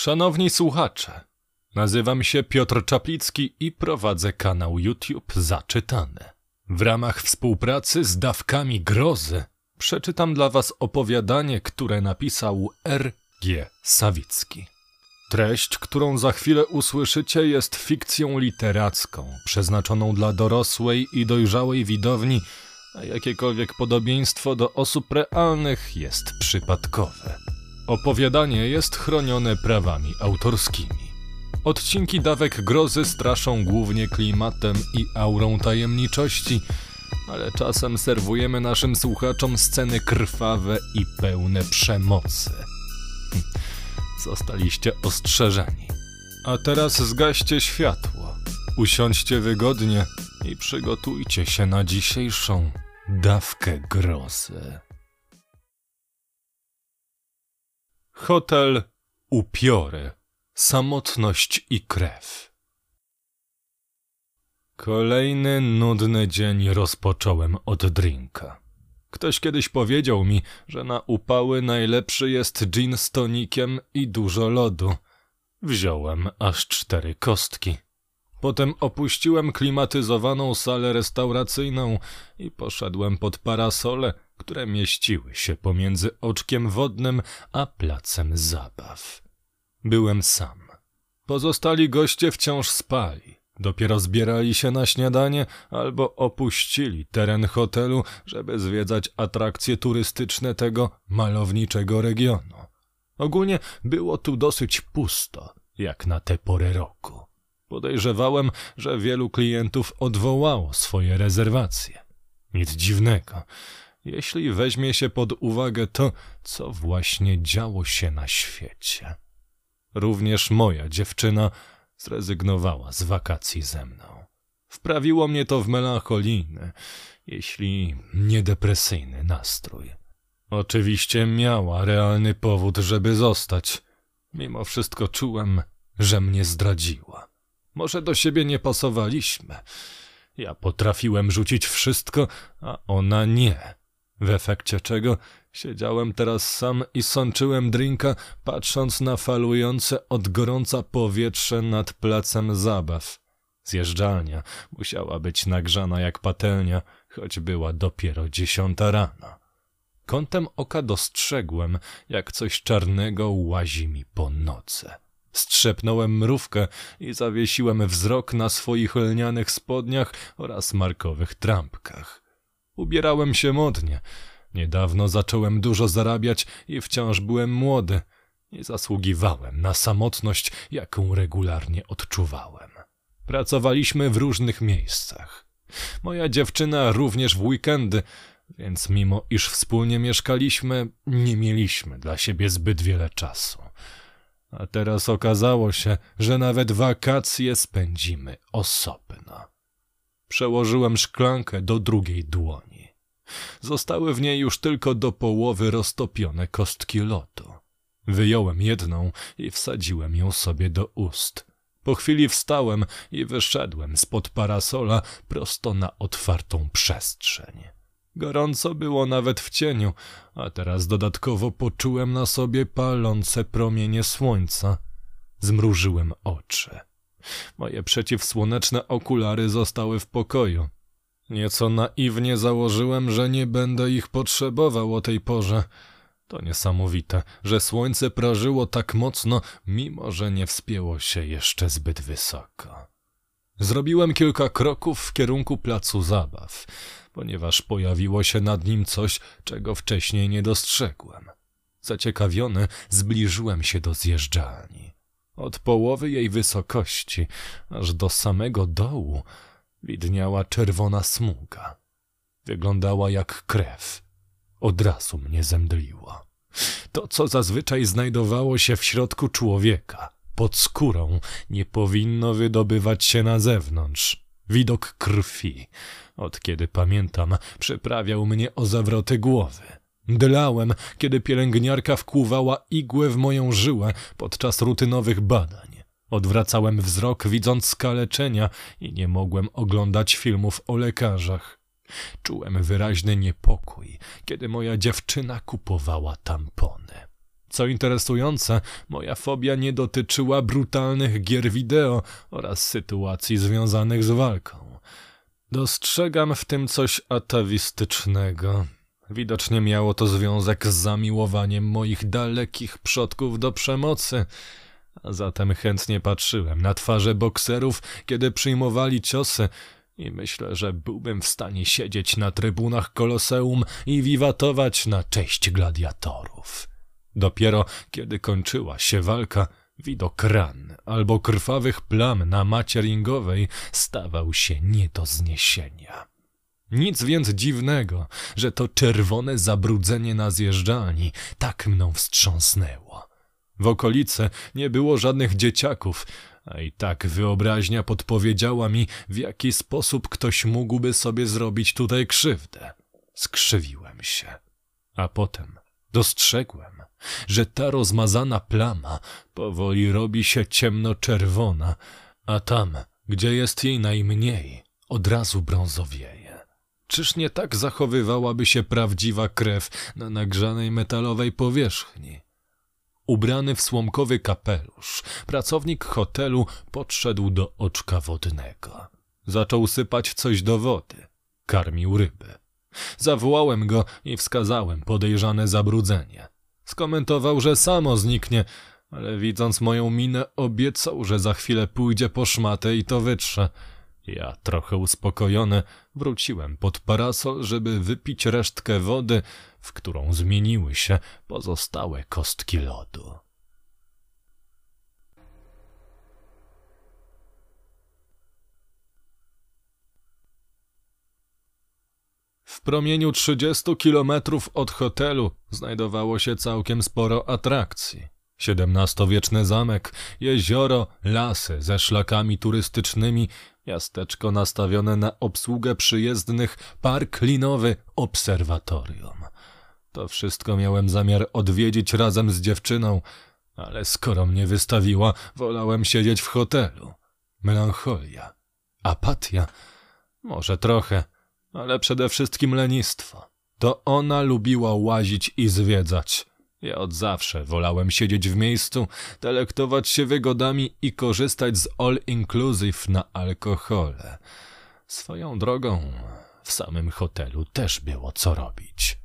Szanowni słuchacze, nazywam się Piotr Czaplicki i prowadzę kanał YouTube Zaczytane. W ramach współpracy z dawkami grozy przeczytam dla Was opowiadanie, które napisał R.G. Sawicki. Treść, którą za chwilę usłyszycie, jest fikcją literacką, przeznaczoną dla dorosłej i dojrzałej widowni, a jakiekolwiek podobieństwo do osób realnych jest przypadkowe. Opowiadanie jest chronione prawami autorskimi. Odcinki dawek grozy straszą głównie klimatem i aurą tajemniczości, ale czasem serwujemy naszym słuchaczom sceny krwawe i pełne przemocy. Hm, Zostaliście ostrzeżeni. A teraz zgaście światło, usiądźcie wygodnie i przygotujcie się na dzisiejszą dawkę grozy. Hotel Upiory. Samotność i krew. Kolejny nudny dzień rozpocząłem od drinka. Ktoś kiedyś powiedział mi, że na upały najlepszy jest gin z tonikiem i dużo lodu. Wziąłem aż cztery kostki. Potem opuściłem klimatyzowaną salę restauracyjną i poszedłem pod parasole, które mieściły się pomiędzy oczkiem wodnym a placem zabaw. Byłem sam. Pozostali goście wciąż spali. Dopiero zbierali się na śniadanie albo opuścili teren hotelu, żeby zwiedzać atrakcje turystyczne tego malowniczego regionu. Ogólnie było tu dosyć pusto, jak na tę porę roku. Podejrzewałem, że wielu klientów odwołało swoje rezerwacje. Nic dziwnego, jeśli weźmie się pod uwagę to, co właśnie działo się na świecie. Również moja dziewczyna zrezygnowała z wakacji ze mną. Wprawiło mnie to w melancholijny, jeśli nie depresyjny nastrój. Oczywiście miała realny powód, żeby zostać. Mimo wszystko czułem, że mnie zdradziła. Może do siebie nie pasowaliśmy. Ja potrafiłem rzucić wszystko, a ona nie. W efekcie czego siedziałem teraz sam i sączyłem drinka, patrząc na falujące od gorąca powietrze nad placem zabaw. Zjeżdżalnia musiała być nagrzana jak patelnia, choć była dopiero dziesiąta rano. Kątem oka dostrzegłem, jak coś czarnego łazi mi po noce. Strzepnąłem mrówkę i zawiesiłem wzrok na swoich lnianych spodniach oraz markowych trampkach. Ubierałem się modnie. Niedawno zacząłem dużo zarabiać i wciąż byłem młody. Nie zasługiwałem na samotność, jaką regularnie odczuwałem. Pracowaliśmy w różnych miejscach. Moja dziewczyna również w weekendy, więc mimo iż wspólnie mieszkaliśmy, nie mieliśmy dla siebie zbyt wiele czasu. A teraz okazało się, że nawet wakacje spędzimy osobno. Przełożyłem szklankę do drugiej dłoni. Zostały w niej już tylko do połowy roztopione kostki lotu. Wyjąłem jedną i wsadziłem ją sobie do ust. Po chwili wstałem i wyszedłem spod parasola prosto na otwartą przestrzeń. Gorąco było nawet w cieniu, a teraz dodatkowo poczułem na sobie palące promienie słońca. Zmrużyłem oczy. Moje przeciwsłoneczne okulary zostały w pokoju. Nieco naiwnie założyłem, że nie będę ich potrzebował o tej porze. To niesamowite, że słońce prażyło tak mocno, mimo że nie wspięło się jeszcze zbyt wysoko. Zrobiłem kilka kroków w kierunku placu zabaw, ponieważ pojawiło się nad nim coś, czego wcześniej nie dostrzegłem. Zaciekawiony zbliżyłem się do zjeżdżalni. Od połowy jej wysokości aż do samego dołu widniała czerwona smuga. Wyglądała jak krew. Od razu mnie zemdliło. To, co zazwyczaj znajdowało się w środku człowieka, pod skórą, nie powinno wydobywać się na zewnątrz. Widok krwi, od kiedy pamiętam, przyprawiał mnie o zawroty głowy. Dlałem, kiedy pielęgniarka wkłuwała igłę w moją żyłę podczas rutynowych badań. Odwracałem wzrok, widząc skaleczenia i nie mogłem oglądać filmów o lekarzach. Czułem wyraźny niepokój, kiedy moja dziewczyna kupowała tampony. Co interesujące, moja fobia nie dotyczyła brutalnych gier wideo oraz sytuacji związanych z walką. Dostrzegam w tym coś atawistycznego. Widocznie miało to związek z zamiłowaniem moich dalekich przodków do przemocy, zatem chętnie patrzyłem na twarze bokserów, kiedy przyjmowali ciosy i myślę, że byłbym w stanie siedzieć na trybunach koloseum i wiwatować na cześć gladiatorów. Dopiero kiedy kończyła się walka, widok ran albo krwawych plam na macie ringowej stawał się nie do zniesienia. Nic więc dziwnego, że to czerwone zabrudzenie na zjeżdżalni tak mną wstrząsnęło. W okolicy nie było żadnych dzieciaków, a i tak wyobraźnia podpowiedziała mi, w jaki sposób ktoś mógłby sobie zrobić tutaj krzywdę. Skrzywiłem się, a potem dostrzegłem, że ta rozmazana plama powoli robi się ciemnoczerwona, a tam, gdzie jest jej najmniej, od razu brązowieje. Czyż nie tak zachowywałaby się prawdziwa krew na nagrzanej metalowej powierzchni? Ubrany w słomkowy kapelusz, pracownik hotelu podszedł do oczka wodnego. Zaczął sypać coś do wody. Karmił ryby. Zawołałem go i wskazałem podejrzane zabrudzenie. Skomentował, że samo zniknie, ale widząc moją minę obiecał, że za chwilę pójdzie po szmatę i to wytrze. Ja, trochę uspokojony, wróciłem pod parasol, żeby wypić resztkę wody, w którą zmieniły się pozostałe kostki lodu. W promieniu 30 kilometrów od hotelu znajdowało się całkiem sporo atrakcji. XVII-wieczny zamek, jezioro, lasy ze szlakami turystycznymi, miasteczko nastawione na obsługę przyjezdnych, park linowy, obserwatorium. To wszystko miałem zamiar odwiedzić razem z dziewczyną, ale skoro mnie wystawiła, wolałem siedzieć w hotelu. Melancholia, apatia, może trochę, ale przede wszystkim lenistwo. To ona lubiła łazić i zwiedzać. Ja od zawsze wolałem siedzieć w miejscu, delektować się wygodami i korzystać z all-inclusive na alkohole. Swoją drogą, w samym hotelu też było co robić.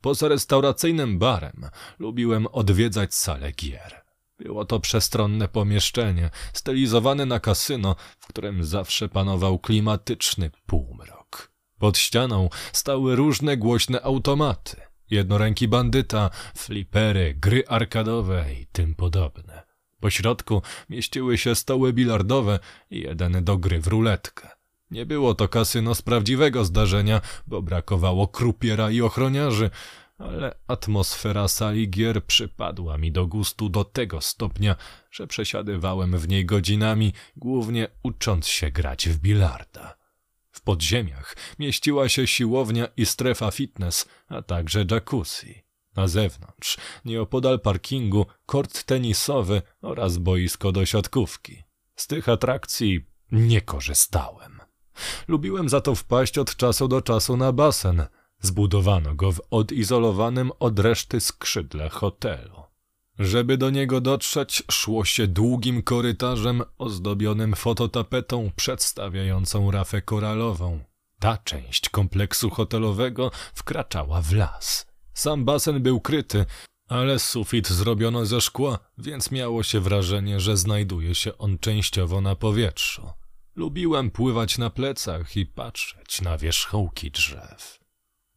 Poza restauracyjnym barem lubiłem odwiedzać salę gier. Było to przestronne pomieszczenie, stylizowane na kasyno, w którym zawsze panował klimatyczny półmrok. Pod ścianą stały różne głośne automaty, jednoręki bandyta, flipery, gry arkadowe i tym podobne. Po środku mieściły się stoły bilardowe i jeden do gry w ruletkę. Nie było to kasyno z prawdziwego zdarzenia, bo brakowało krupiera i ochroniarzy, ale atmosfera sali gier przypadła mi do gustu do tego stopnia, że przesiadywałem w niej godzinami, głównie ucząc się grać w bilarda. W podziemiach mieściła się siłownia i strefa fitness, a także jacuzzi. Na zewnątrz, nieopodal parkingu, kort tenisowy oraz boisko do siatkówki. Z tych atrakcji nie korzystałem. Lubiłem za to wpaść od czasu do czasu na basen. Zbudowano go w odizolowanym od reszty skrzydle hotelu. Żeby do niego dotrzeć, szło się długim korytarzem ozdobionym fototapetą przedstawiającą rafę koralową. Ta część kompleksu hotelowego wkraczała w las. Sam basen był kryty, ale sufit zrobiono ze szkła, więc miało się wrażenie, że znajduje się on częściowo na powietrzu. Lubiłem pływać na plecach i patrzeć na wierzchołki drzew.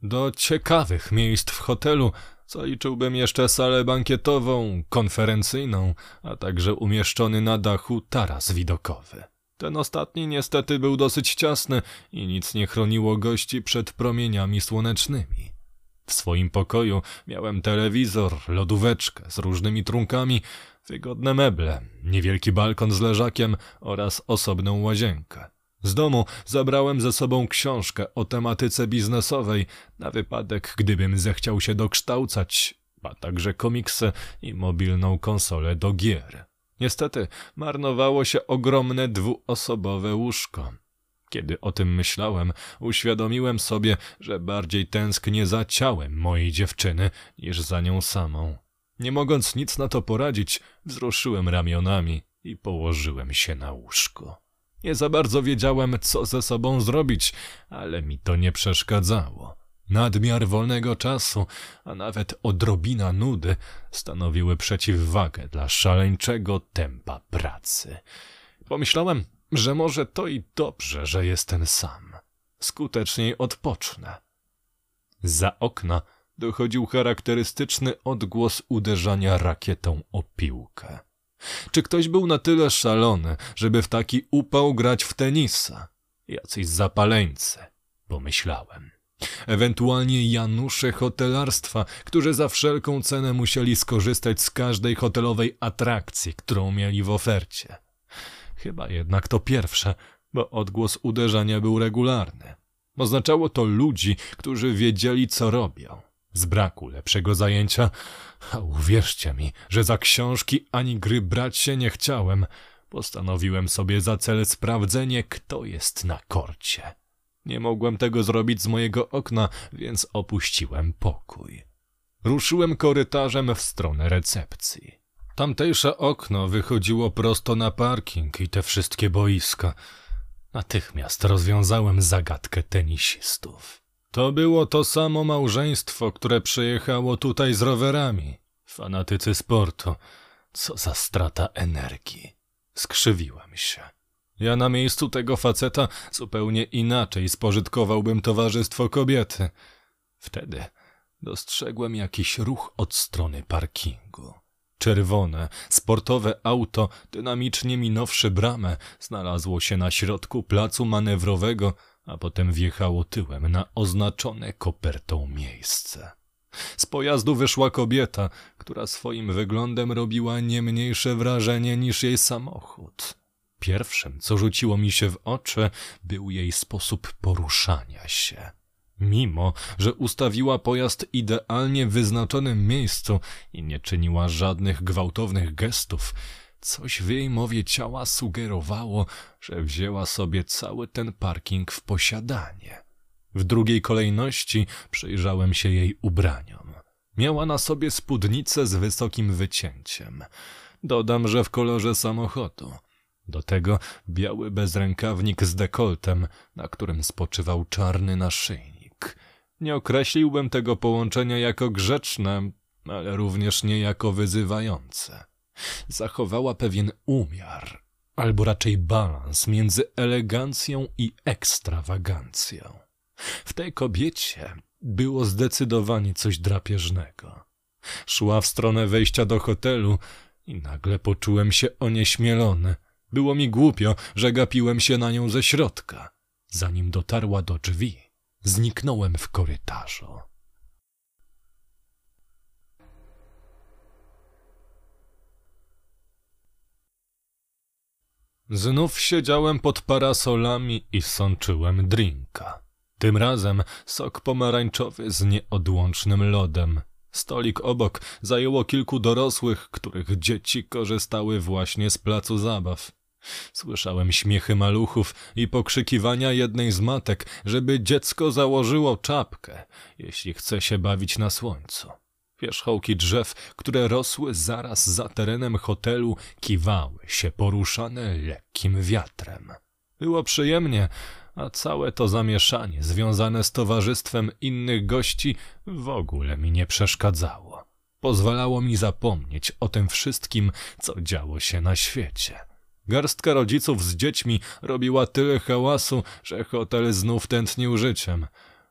Do ciekawych miejsc w hotelu zaliczyłbym jeszcze salę bankietową, konferencyjną, a także umieszczony na dachu taras widokowy. Ten ostatni niestety był dosyć ciasny i nic nie chroniło gości przed promieniami słonecznymi. W swoim pokoju miałem telewizor, lodóweczkę z różnymi trunkami, wygodne meble, niewielki balkon z leżakiem oraz osobną łazienkę. Z domu zabrałem ze sobą książkę o tematyce biznesowej na wypadek, gdybym zechciał się dokształcać, a także komiksy i mobilną konsolę do gier. Niestety marnowało się ogromne dwuosobowe łóżko. Kiedy o tym myślałem, uświadomiłem sobie, że bardziej tęsknię za ciałem mojej dziewczyny niż za nią samą. Nie mogąc nic na to poradzić, wzruszyłem ramionami i położyłem się na łóżko. Nie za bardzo wiedziałem, co ze sobą zrobić, ale mi to nie przeszkadzało. Nadmiar wolnego czasu, a nawet odrobina nudy stanowiły przeciwwagę dla szaleńczego tempa pracy. Pomyślałem, że może to i dobrze, że jestem sam. Skuteczniej odpocznę. Za okna dochodził charakterystyczny odgłos uderzania rakietą o piłkę. Czy ktoś był na tyle szalony, żeby w taki upał grać w tenisa? Jacyś zapaleńcy, pomyślałem. Ewentualnie Janusze hotelarstwa, którzy za wszelką cenę musieli skorzystać z każdej hotelowej atrakcji, którą mieli w ofercie. Chyba jednak to pierwsze, bo odgłos uderzania był regularny. Oznaczało to ludzi, którzy wiedzieli, co robią. Z braku lepszego zajęcia, a uwierzcie mi, że za książki ani gry brać się nie chciałem, postanowiłem sobie za cel sprawdzenie, kto jest na korcie. Nie mogłem tego zrobić z mojego okna, więc opuściłem pokój. Ruszyłem korytarzem w stronę recepcji. Tamtejsze okno wychodziło prosto na parking i te wszystkie boiska. Natychmiast rozwiązałem zagadkę tenisistów. To było to samo małżeństwo, które przyjechało tutaj z rowerami. Fanatycy sportu. Co za strata energii. Skrzywiłem się. Ja na miejscu tego faceta zupełnie inaczej spożytkowałbym towarzystwo kobiety. Wtedy dostrzegłem jakiś ruch od strony parkingu. Czerwone, sportowe auto, dynamicznie minąwszy bramę, znalazło się na środku placu manewrowego, a potem wjechało tyłem na oznaczone kopertą miejsce. Z pojazdu wyszła kobieta, która swoim wyglądem robiła nie mniejsze wrażenie niż jej samochód. Pierwszym, co rzuciło mi się w oczy, był jej sposób poruszania się. Mimo, że ustawiła pojazd idealnie wyznaczonym miejscu i nie czyniła żadnych gwałtownych gestów, coś w jej mowie ciała sugerowało, że wzięła sobie cały ten parking w posiadanie. W drugiej kolejności przyjrzałem się jej ubraniom. Miała na sobie spódnicę z wysokim wycięciem. Dodam, że w kolorze samochodu. Do tego biały bezrękawnik z dekoltem, na którym spoczywał czarny naszyjnik. Nie określiłbym tego połączenia jako grzeczne, ale również nie jako wyzywające. Zachowała pewien umiar, albo raczej balans między elegancją i ekstrawagancją. W tej kobiecie było zdecydowanie coś drapieżnego. Szła w stronę wejścia do hotelu i nagle poczułem się onieśmielony. Było mi głupio, że gapiłem się na nią ze środka. Zanim dotarła do drzwi, zniknąłem w korytarzu. Znów siedziałem pod parasolami i sączyłem drinka. Tym razem sok pomarańczowy z nieodłącznym lodem. Stolik obok zajęło kilku dorosłych, których dzieci korzystały właśnie z placu zabaw. Słyszałem śmiechy maluchów i pokrzykiwania jednej z matek, żeby dziecko założyło czapkę, jeśli chce się bawić na słońcu. Wierzchołki drzew, które rosły zaraz za terenem hotelu, kiwały się poruszane lekkim wiatrem. Było przyjemnie, a całe to zamieszanie związane z towarzystwem innych gości w ogóle mi nie przeszkadzało. Pozwalało mi zapomnieć o tym wszystkim, co działo się na świecie. Garstka rodziców z dziećmi robiła tyle hałasu, że hotel znów tętnił życiem.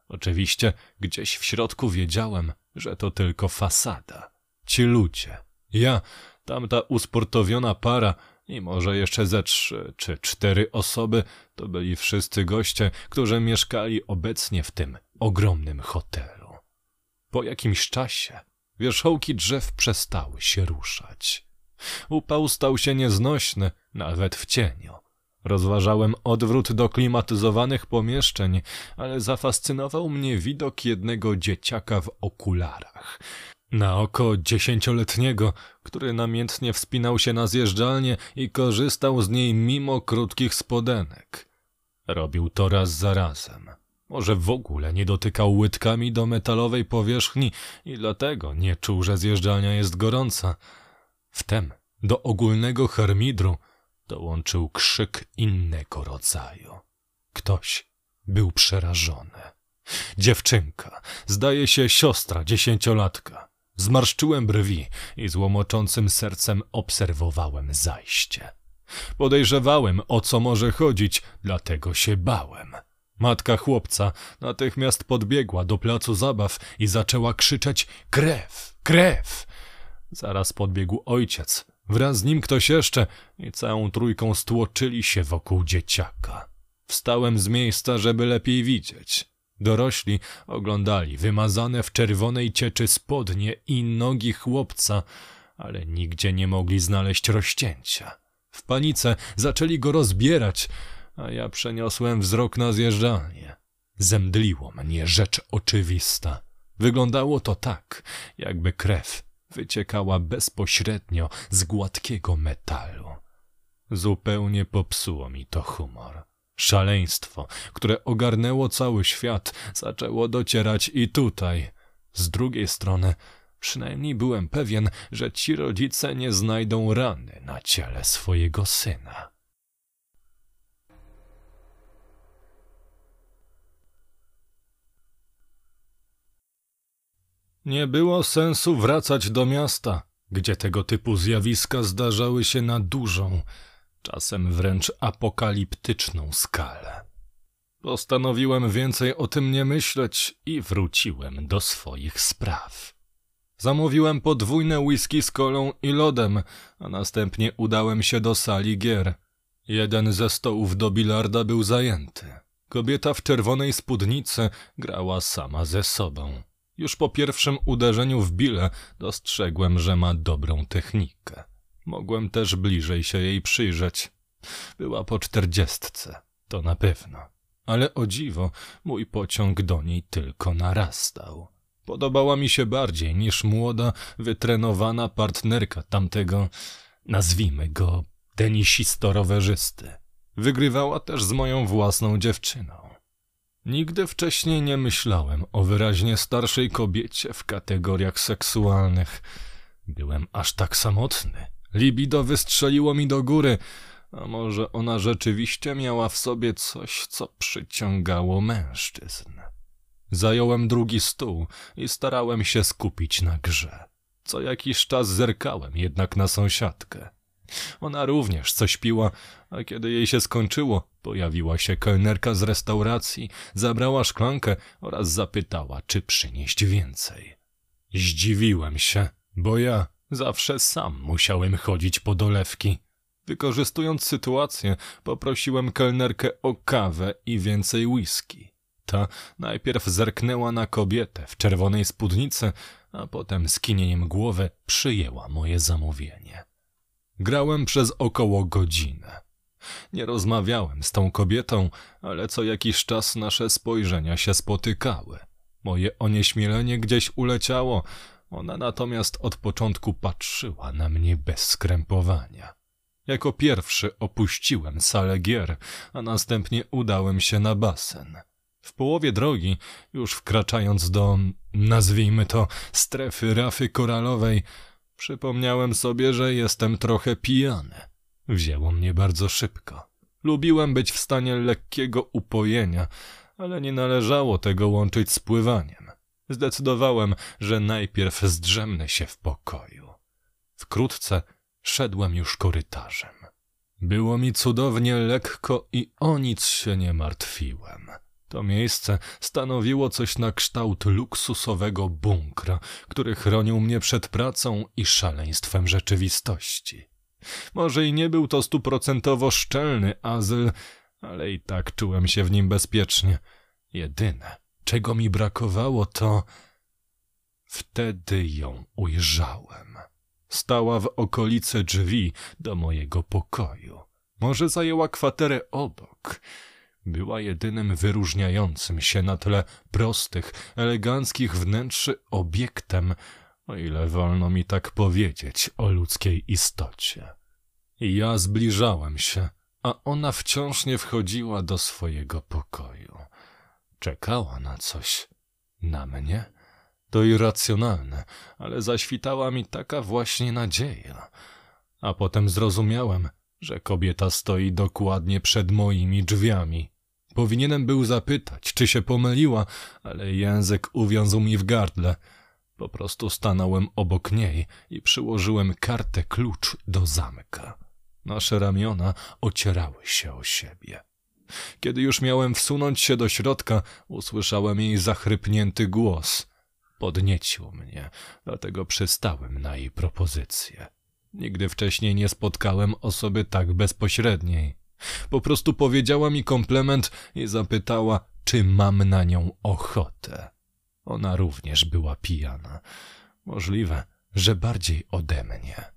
Oczywiście gdzieś w środku wiedziałem, że to tylko fasada. Ci ludzie, ja, tamta usportowiona para i może jeszcze ze trzy czy cztery osoby to byli wszyscy goście, którzy mieszkali obecnie w tym ogromnym hotelu. Po jakimś czasie wierzchołki drzew przestały się ruszać. Upał stał się nieznośny, nawet w cieniu. Rozważałem odwrót do klimatyzowanych pomieszczeń, ale zafascynował mnie widok jednego dzieciaka w okularach. Na oko dziesięcioletniego, który namiętnie wspinał się na zjeżdżalnię i korzystał z niej mimo krótkich spodenek. Robił to raz za razem. Może w ogóle nie dotykał łydkami do metalowej powierzchni i dlatego nie czuł, że zjeżdżalnia jest gorąca. Wtem do ogólnego harmidru dołączył krzyk innego rodzaju. Ktoś był przerażony. Dziewczynka, zdaje się siostra dziesięciolatka. Zmarszczyłem brwi i z łomoczącym sercem obserwowałem zajście. Podejrzewałem, o co może chodzić, dlatego się bałem. Matka chłopca natychmiast podbiegła do placu zabaw i zaczęła krzyczeć krew, krew. Zaraz podbiegł ojciec, wraz z nim ktoś jeszcze i całą trójką stłoczyli się wokół dzieciaka. Wstałem z miejsca, żeby lepiej widzieć. Dorośli oglądali wymazane w czerwonej cieczy spodnie i nogi chłopca, ale nigdzie nie mogli znaleźć rozcięcia. W panice zaczęli go rozbierać, a ja przeniosłem wzrok na zjeżdżalnię. Zemdliło mnie rzecz oczywista. Wyglądało to tak, jakby krew wyciekała bezpośrednio z gładkiego metalu. Zupełnie popsuło mi to humor. Szaleństwo, które ogarnęło cały świat, zaczęło docierać i tutaj. Z drugiej strony, przynajmniej byłem pewien, że ci rodzice nie znajdą rany na ciele swojego syna. Nie było sensu wracać do miasta, gdzie tego typu zjawiska zdarzały się na dużą, czasem wręcz apokaliptyczną skalę. Postanowiłem więcej o tym nie myśleć i wróciłem do swoich spraw. Zamówiłem podwójne whisky z kolą i lodem, a następnie udałem się do sali gier. Jeden ze stołów do bilarda był zajęty. Kobieta w czerwonej spódnicy grała sama ze sobą. Już po pierwszym uderzeniu w bile dostrzegłem, że ma dobrą technikę. Mogłem też bliżej się jej przyjrzeć. Była po czterdziestce, to na pewno. Ale o dziwo, mój pociąg do niej tylko narastał. Podobała mi się bardziej niż młoda, wytrenowana partnerka tamtego, nazwijmy go, tenisisto-rowerzysty. Wygrywała też z moją własną dziewczyną. Nigdy wcześniej nie myślałem o wyraźnie starszej kobiecie w kategoriach seksualnych. Byłem aż tak samotny. Libido wystrzeliło mi do góry, a może ona rzeczywiście miała w sobie coś, co przyciągało mężczyzn. Zająłem drugi stół i starałem się skupić na grze. Co jakiś czas zerkałem jednak na sąsiadkę. Ona również coś piła, a kiedy jej się skończyło, pojawiła się kelnerka z restauracji, zabrała szklankę oraz zapytała, czy przynieść więcej. Zdziwiłem się, bo ja zawsze sam musiałem chodzić po dolewki. Wykorzystując sytuację, poprosiłem kelnerkę o kawę i więcej whisky. Ta najpierw zerknęła na kobietę w czerwonej spódnicy, a potem skinieniem głowy przyjęła moje zamówienie. Grałem przez około godzinę. Nie rozmawiałem z tą kobietą, ale co jakiś czas nasze spojrzenia się spotykały. Moje onieśmielenie gdzieś uleciało, ona natomiast od początku patrzyła na mnie bez skrępowania. Jako pierwszy opuściłem salę gier, a następnie udałem się na basen. W połowie drogi, już wkraczając do, nazwijmy to, strefy rafy koralowej, Przypomniałem sobie, że jestem trochę pijany. Wzięło mnie bardzo szybko. Lubiłem być w stanie lekkiego upojenia, ale nie należało tego łączyć z pływaniem. Zdecydowałem, że najpierw zdrzemnę się w pokoju. Wkrótce szedłem już korytarzem. Było mi cudownie lekko i o nic się nie martwiłem. To miejsce stanowiło coś na kształt luksusowego bunkra, który chronił mnie przed pracą i szaleństwem rzeczywistości. Może i nie był to stuprocentowo szczelny azyl, ale i tak czułem się w nim bezpiecznie. Jedyne, czego mi brakowało, to... Wtedy ją ujrzałem. Stała w okolicy drzwi do mojego pokoju. Może zajęła kwaterę obok była jedynym wyróżniającym się na tle prostych, eleganckich wnętrzy obiektem, o ile wolno mi tak powiedzieć o ludzkiej istocie. Ja zbliżałem się, a ona wciąż nie wchodziła do swojego pokoju. Czekała na coś. Na mnie? To irracjonalne, ale zaświtała mi taka właśnie nadzieja. A potem zrozumiałem, że kobieta stoi dokładnie przed moimi drzwiami. Powinienem był zapytać, czy się pomyliła, ale język uwiązł mi w gardle. Po prostu stanąłem obok niej i przyłożyłem kartę klucz do zamka. Nasze ramiona ocierały się o siebie. Kiedy już miałem wsunąć się do środka, usłyszałem jej zachrypnięty głos. Podniecił mnie, dlatego przystałem na jej propozycję. Nigdy wcześniej nie spotkałem osoby tak bezpośredniej. Po prostu powiedziała mi komplement i zapytała, czy mam na nią ochotę. Ona również była pijana. Możliwe, że bardziej ode mnie.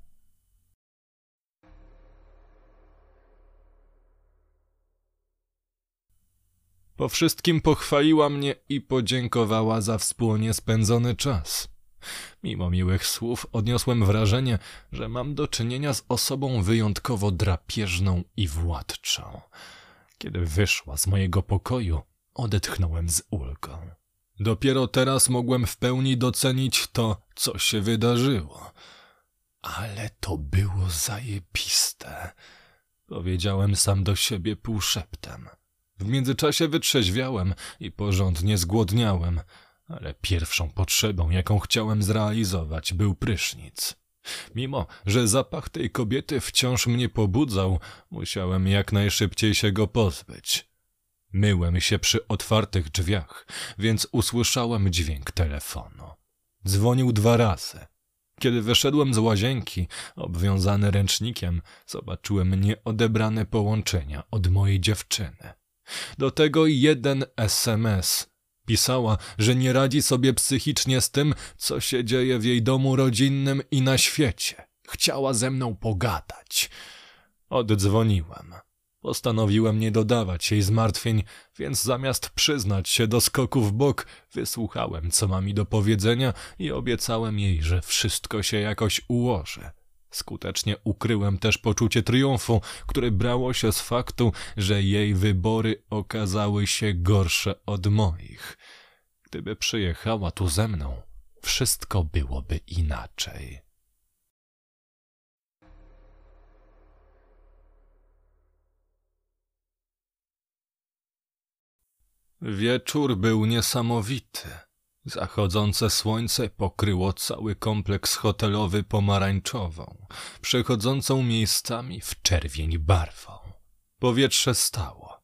Po wszystkim pochwaliła mnie i podziękowała za wspólnie spędzony czas. Mimo miłych słów odniosłem wrażenie, że mam do czynienia z osobą wyjątkowo drapieżną i władczą. Kiedy wyszła z mojego pokoju, odetchnąłem z ulgą. Dopiero teraz mogłem w pełni docenić to, co się wydarzyło. Ale to było zajebiste, powiedziałem sam do siebie półszeptem. W międzyczasie wytrzeźwiałem i porządnie zgłodniałem, ale pierwszą potrzebą, jaką chciałem zrealizować, był prysznic. Mimo, że zapach tej kobiety wciąż mnie pobudzał, musiałem jak najszybciej się go pozbyć. Myłem się przy otwartych drzwiach, więc usłyszałem dźwięk telefonu. Dzwonił dwa razy. Kiedy wyszedłem z łazienki, obwiązany ręcznikiem, zobaczyłem nieodebrane połączenia od mojej dziewczyny. Do tego jeden SMS. Pisała, że nie radzi sobie psychicznie z tym, co się dzieje w jej domu rodzinnym i na świecie. Chciała ze mną pogadać. Oddzwoniłem. Postanowiłem nie dodawać jej zmartwień, więc zamiast przyznać się do skoku w bok, wysłuchałem, co ma mi do powiedzenia i obiecałem jej, że wszystko się jakoś ułoży. Skutecznie ukryłem też poczucie triumfu, które brało się z faktu, że jej wybory okazały się gorsze od moich. Gdyby przyjechała tu ze mną, wszystko byłoby inaczej. Wieczór był niesamowity. Zachodzące słońce pokryło cały kompleks hotelowy pomarańczową, przechodzącą miejscami w czerwień barwą. Powietrze stało.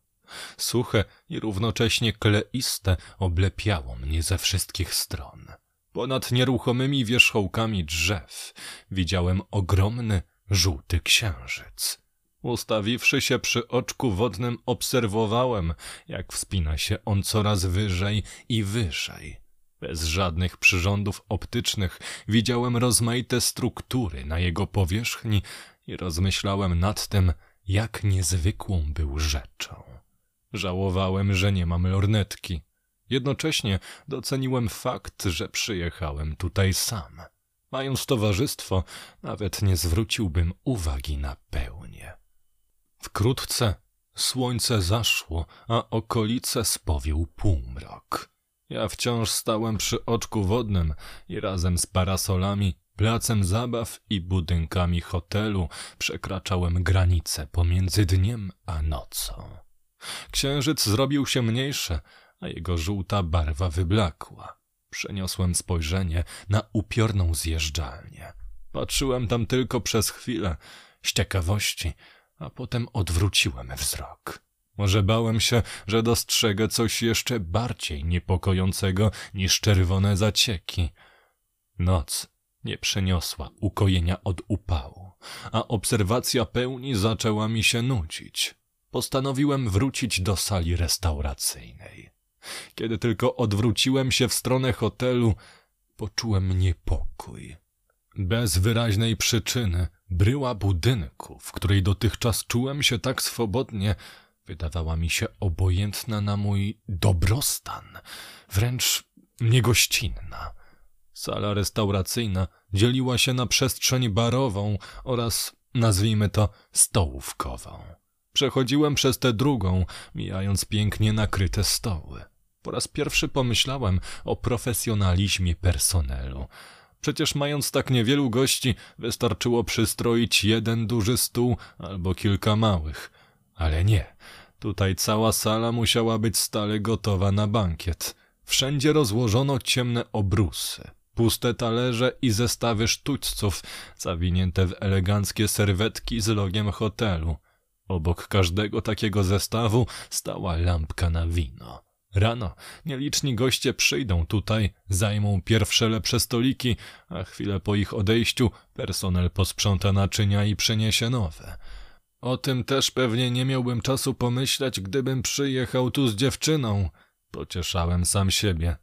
Suche i równocześnie kleiste oblepiało mnie ze wszystkich stron. Ponad nieruchomymi wierzchołkami drzew widziałem ogromny, żółty księżyc. Ustawiwszy się przy oczku wodnym, obserwowałem, jak wspina się on coraz wyżej i wyżej, bez żadnych przyrządów optycznych widziałem rozmaite struktury na jego powierzchni i rozmyślałem nad tym, jak niezwykłą był rzeczą. Żałowałem, że nie mam lornetki. Jednocześnie doceniłem fakt, że przyjechałem tutaj sam. Mając towarzystwo, nawet nie zwróciłbym uwagi na pełnię. Wkrótce słońce zaszło, a okolice spowił półmrok. Ja wciąż stałem przy oczku wodnym i razem z parasolami, placem zabaw i budynkami hotelu przekraczałem granicę pomiędzy dniem a nocą. Księżyc zrobił się mniejszy, a jego żółta barwa wyblakła. Przeniosłem spojrzenie na upiorną zjeżdżalnię. Patrzyłem tam tylko przez chwilę, z ciekawości, a potem odwróciłem wzrok. Może bałem się, że dostrzegę coś jeszcze bardziej niepokojącego niż czerwone zacieki. Noc nie przeniosła ukojenia od upału, a obserwacja pełni zaczęła mi się nudzić. Postanowiłem wrócić do sali restauracyjnej. Kiedy tylko odwróciłem się w stronę hotelu, poczułem niepokój. Bez wyraźnej przyczyny bryła budynku, w której dotychczas czułem się tak swobodnie, Wydawała mi się obojętna na mój dobrostan, wręcz niegościnna. Sala restauracyjna dzieliła się na przestrzeń barową oraz, nazwijmy to, stołówkową. Przechodziłem przez tę drugą, mijając pięknie nakryte stoły. Po raz pierwszy pomyślałem o profesjonalizmie personelu. Przecież mając tak niewielu gości, wystarczyło przystroić jeden duży stół albo kilka małych. Ale nie. Tutaj cała sala musiała być stale gotowa na bankiet. Wszędzie rozłożono ciemne obrusy, puste talerze i zestawy sztućców zawinięte w eleganckie serwetki z logiem hotelu. Obok każdego takiego zestawu stała lampka na wino. Rano nieliczni goście przyjdą tutaj, zajmą pierwsze lepsze stoliki, a chwilę po ich odejściu personel posprząta naczynia i przyniesie nowe. O tym też pewnie nie miałbym czasu pomyśleć, gdybym przyjechał tu z dziewczyną. Pocieszałem sam siebie.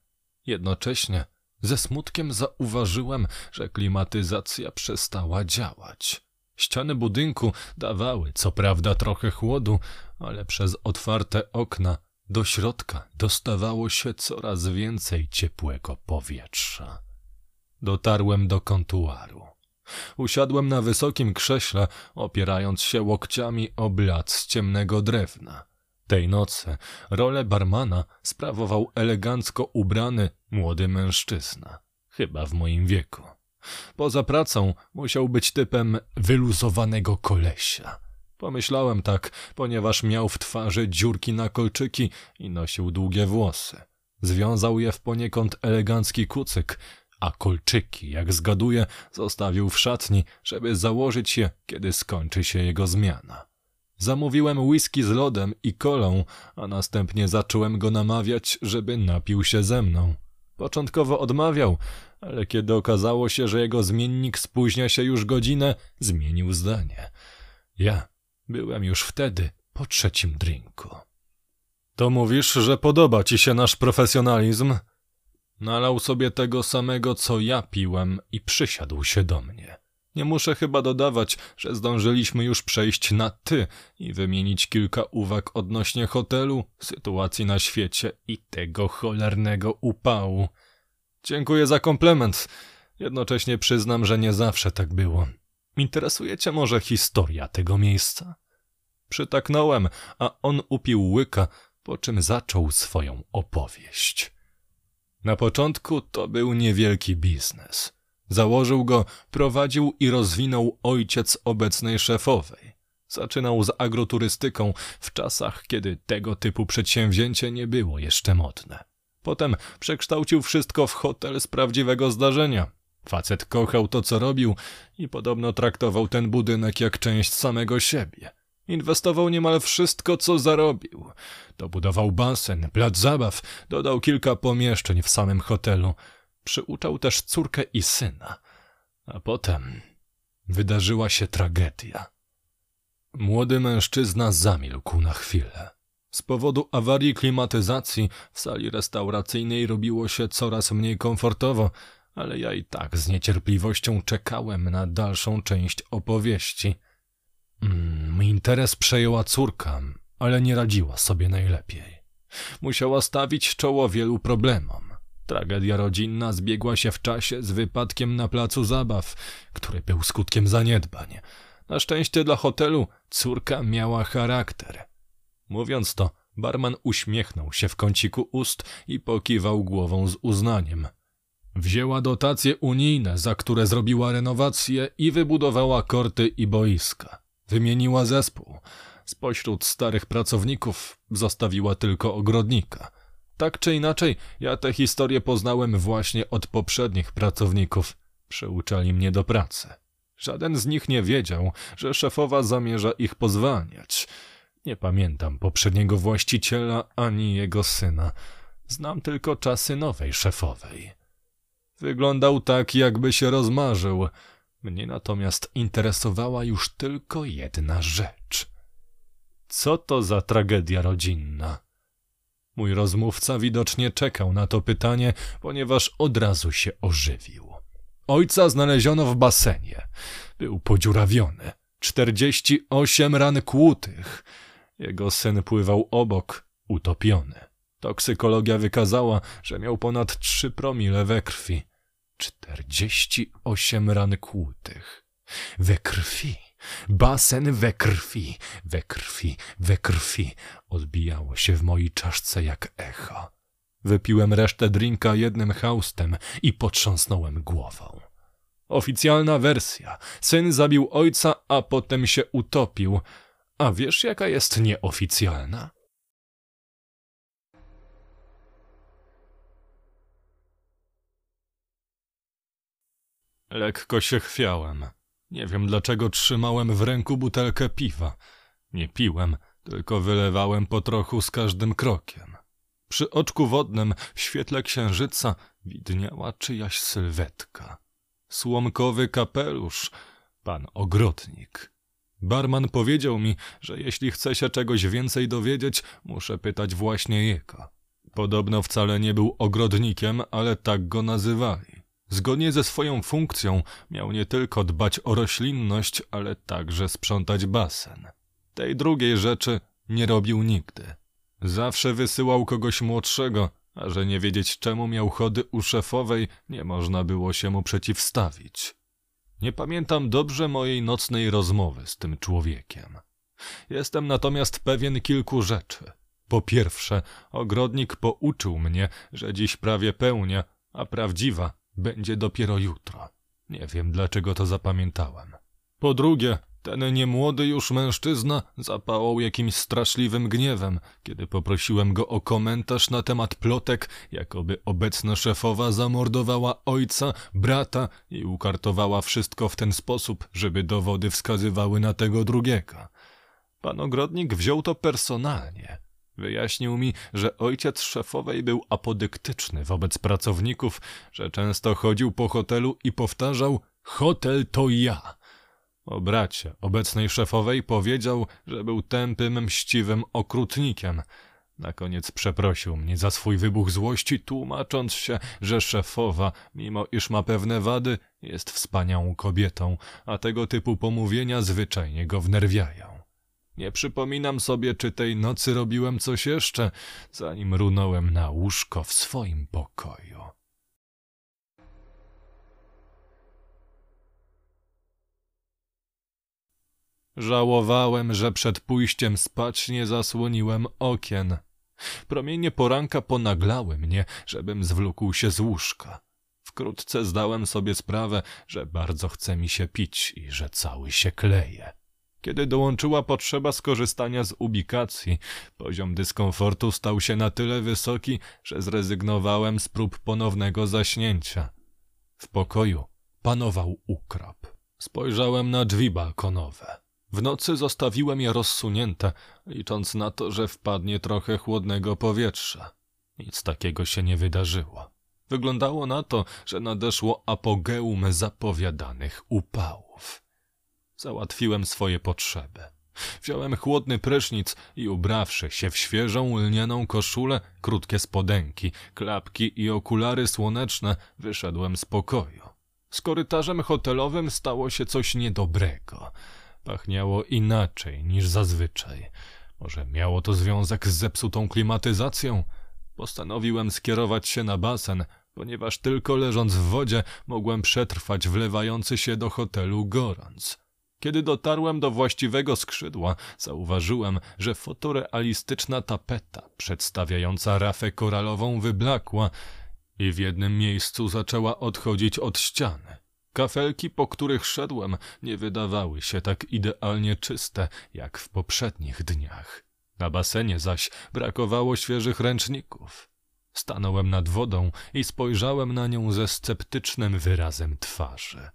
Jednocześnie ze smutkiem zauważyłem, że klimatyzacja przestała działać. Ściany budynku dawały co prawda trochę chłodu, ale przez otwarte okna do środka dostawało się coraz więcej ciepłego powietrza. Dotarłem do kontuaru. Usiadłem na wysokim krześle, opierając się łokciami o blat z ciemnego drewna. Tej nocy rolę barmana sprawował elegancko ubrany młody mężczyzna, chyba w moim wieku. Poza pracą musiał być typem wyluzowanego kolesia. Pomyślałem tak, ponieważ miał w twarzy dziurki na kolczyki i nosił długie włosy. Związał je w poniekąd elegancki kucyk, a kolczyki, jak zgaduję, zostawił w szatni, żeby założyć je, kiedy skończy się jego zmiana. Zamówiłem whisky z lodem i kolą, a następnie zacząłem go namawiać, żeby napił się ze mną. Początkowo odmawiał, ale kiedy okazało się, że jego zmiennik spóźnia się już godzinę, zmienił zdanie. Ja byłem już wtedy po trzecim drinku. To mówisz, że podoba ci się nasz profesjonalizm? Nalał sobie tego samego, co ja piłem i przysiadł się do mnie. Nie muszę chyba dodawać, że zdążyliśmy już przejść na ty i wymienić kilka uwag odnośnie hotelu, sytuacji na świecie i tego cholernego upału. Dziękuję za komplement. Jednocześnie przyznam, że nie zawsze tak było. Interesuje cię może historia tego miejsca? Przytaknąłem, a on upił łyka, po czym zaczął swoją opowieść. Na początku to był niewielki biznes. Założył go, prowadził i rozwinął ojciec obecnej szefowej. Zaczynał z agroturystyką w czasach, kiedy tego typu przedsięwzięcie nie było jeszcze modne. Potem przekształcił wszystko w hotel z prawdziwego zdarzenia. Facet kochał to, co robił i podobno traktował ten budynek jak część samego siebie. Inwestował niemal wszystko, co zarobił. Dobudował basen, plac zabaw, dodał kilka pomieszczeń w samym hotelu. Przyuczał też córkę i syna. A potem wydarzyła się tragedia. Młody mężczyzna zamilkł na chwilę. Z powodu awarii klimatyzacji w sali restauracyjnej robiło się coraz mniej komfortowo, ale ja i tak z niecierpliwością czekałem na dalszą część opowieści. Mm, interes przejęła córka, ale nie radziła sobie najlepiej. Musiała stawić czoło wielu problemom. Tragedia rodzinna zbiegła się w czasie z wypadkiem na placu zabaw, który był skutkiem zaniedbań. Na szczęście dla hotelu córka miała charakter. Mówiąc to, barman uśmiechnął się w kąciku ust i pokiwał głową z uznaniem. Wzięła dotacje unijne, za które zrobiła renowację i wybudowała korty i boiska. Wymieniła zespół. Spośród starych pracowników zostawiła tylko ogrodnika. Tak czy inaczej, ja tę historię poznałem właśnie od poprzednich pracowników. Przeuczali mnie do pracy. Żaden z nich nie wiedział, że szefowa zamierza ich pozwalniać. Nie pamiętam poprzedniego właściciela ani jego syna. Znam tylko czasy nowej szefowej. Wyglądał tak, jakby się rozmarzył. Mnie natomiast interesowała już tylko jedna rzecz. Co to za tragedia rodzinna? Mój rozmówca widocznie czekał na to pytanie, ponieważ od razu się ożywił. Ojca znaleziono w basenie. Był podziurawiony. Czterdzieści osiem ran kłutych. Jego syn pływał obok, utopiony. Toksykologia wykazała, że miał ponad trzy promile we krwi. Czterdzieści osiem ran kłutych. We krwi. Basen we krwi, we krwi, we krwi. Odbijało się w mojej czaszce jak echo. Wypiłem resztę drinka jednym haustem i potrząsnąłem głową. Oficjalna wersja. Syn zabił ojca, a potem się utopił. A wiesz, jaka jest nieoficjalna? Lekko się chwiałem. Nie wiem dlaczego trzymałem w ręku butelkę piwa. Nie piłem, tylko wylewałem po trochu z każdym krokiem. Przy oczku wodnym, w świetle księżyca, widniała czyjaś sylwetka. Słomkowy kapelusz, pan ogrodnik. Barman powiedział mi, że jeśli chce się czegoś więcej dowiedzieć, muszę pytać właśnie jego. Podobno wcale nie był ogrodnikiem, ale tak go nazywali. Zgodnie ze swoją funkcją miał nie tylko dbać o roślinność, ale także sprzątać basen. Tej drugiej rzeczy nie robił nigdy. Zawsze wysyłał kogoś młodszego, a że nie wiedzieć czemu miał chody u szefowej, nie można było się mu przeciwstawić. Nie pamiętam dobrze mojej nocnej rozmowy z tym człowiekiem. Jestem natomiast pewien kilku rzeczy. Po pierwsze, ogrodnik pouczył mnie, że dziś prawie pełnia, a prawdziwa będzie dopiero jutro. Nie wiem, dlaczego to zapamiętałem. Po drugie, ten niemłody już mężczyzna zapałał jakimś straszliwym gniewem, kiedy poprosiłem go o komentarz na temat plotek, jakoby obecna szefowa zamordowała ojca, brata i ukartowała wszystko w ten sposób, żeby dowody wskazywały na tego drugiego. Pan ogrodnik wziął to personalnie. Wyjaśnił mi, że ojciec szefowej był apodyktyczny wobec pracowników, że często chodził po hotelu i powtarzał: Hotel to ja. O bracie, obecnej szefowej, powiedział, że był tępym, mściwym okrutnikiem. Na koniec przeprosił mnie za swój wybuch złości, tłumacząc się, że szefowa, mimo iż ma pewne wady, jest wspaniałą kobietą, a tego typu pomówienia zwyczajnie go wnerwiają. Nie przypominam sobie, czy tej nocy robiłem coś jeszcze, zanim runąłem na łóżko w swoim pokoju. Żałowałem, że przed pójściem spać nie zasłoniłem okien. Promienie poranka ponaglały mnie, żebym zwlókł się z łóżka. Wkrótce zdałem sobie sprawę, że bardzo chce mi się pić i że cały się kleje. Kiedy dołączyła potrzeba skorzystania z ubikacji, poziom dyskomfortu stał się na tyle wysoki, że zrezygnowałem z prób ponownego zaśnięcia. W pokoju panował ukrop. Spojrzałem na drzwi balkonowe. W nocy zostawiłem je rozsunięte, licząc na to, że wpadnie trochę chłodnego powietrza. Nic takiego się nie wydarzyło. Wyglądało na to, że nadeszło apogeum zapowiadanych upałów. Załatwiłem swoje potrzeby. Wziąłem chłodny prysznic i ubrawszy się w świeżą lnianą koszulę, krótkie spodenki, klapki i okulary słoneczne, wyszedłem z pokoju. Z korytarzem hotelowym stało się coś niedobrego. Pachniało inaczej niż zazwyczaj. Może miało to związek z zepsutą klimatyzacją? Postanowiłem skierować się na basen, ponieważ tylko leżąc w wodzie mogłem przetrwać wlewający się do hotelu gorąc. Kiedy dotarłem do właściwego skrzydła, zauważyłem, że fotorealistyczna tapeta przedstawiająca rafę koralową wyblakła i w jednym miejscu zaczęła odchodzić od ściany. Kafelki, po których szedłem, nie wydawały się tak idealnie czyste jak w poprzednich dniach. Na basenie zaś brakowało świeżych ręczników. Stanąłem nad wodą i spojrzałem na nią ze sceptycznym wyrazem twarzy.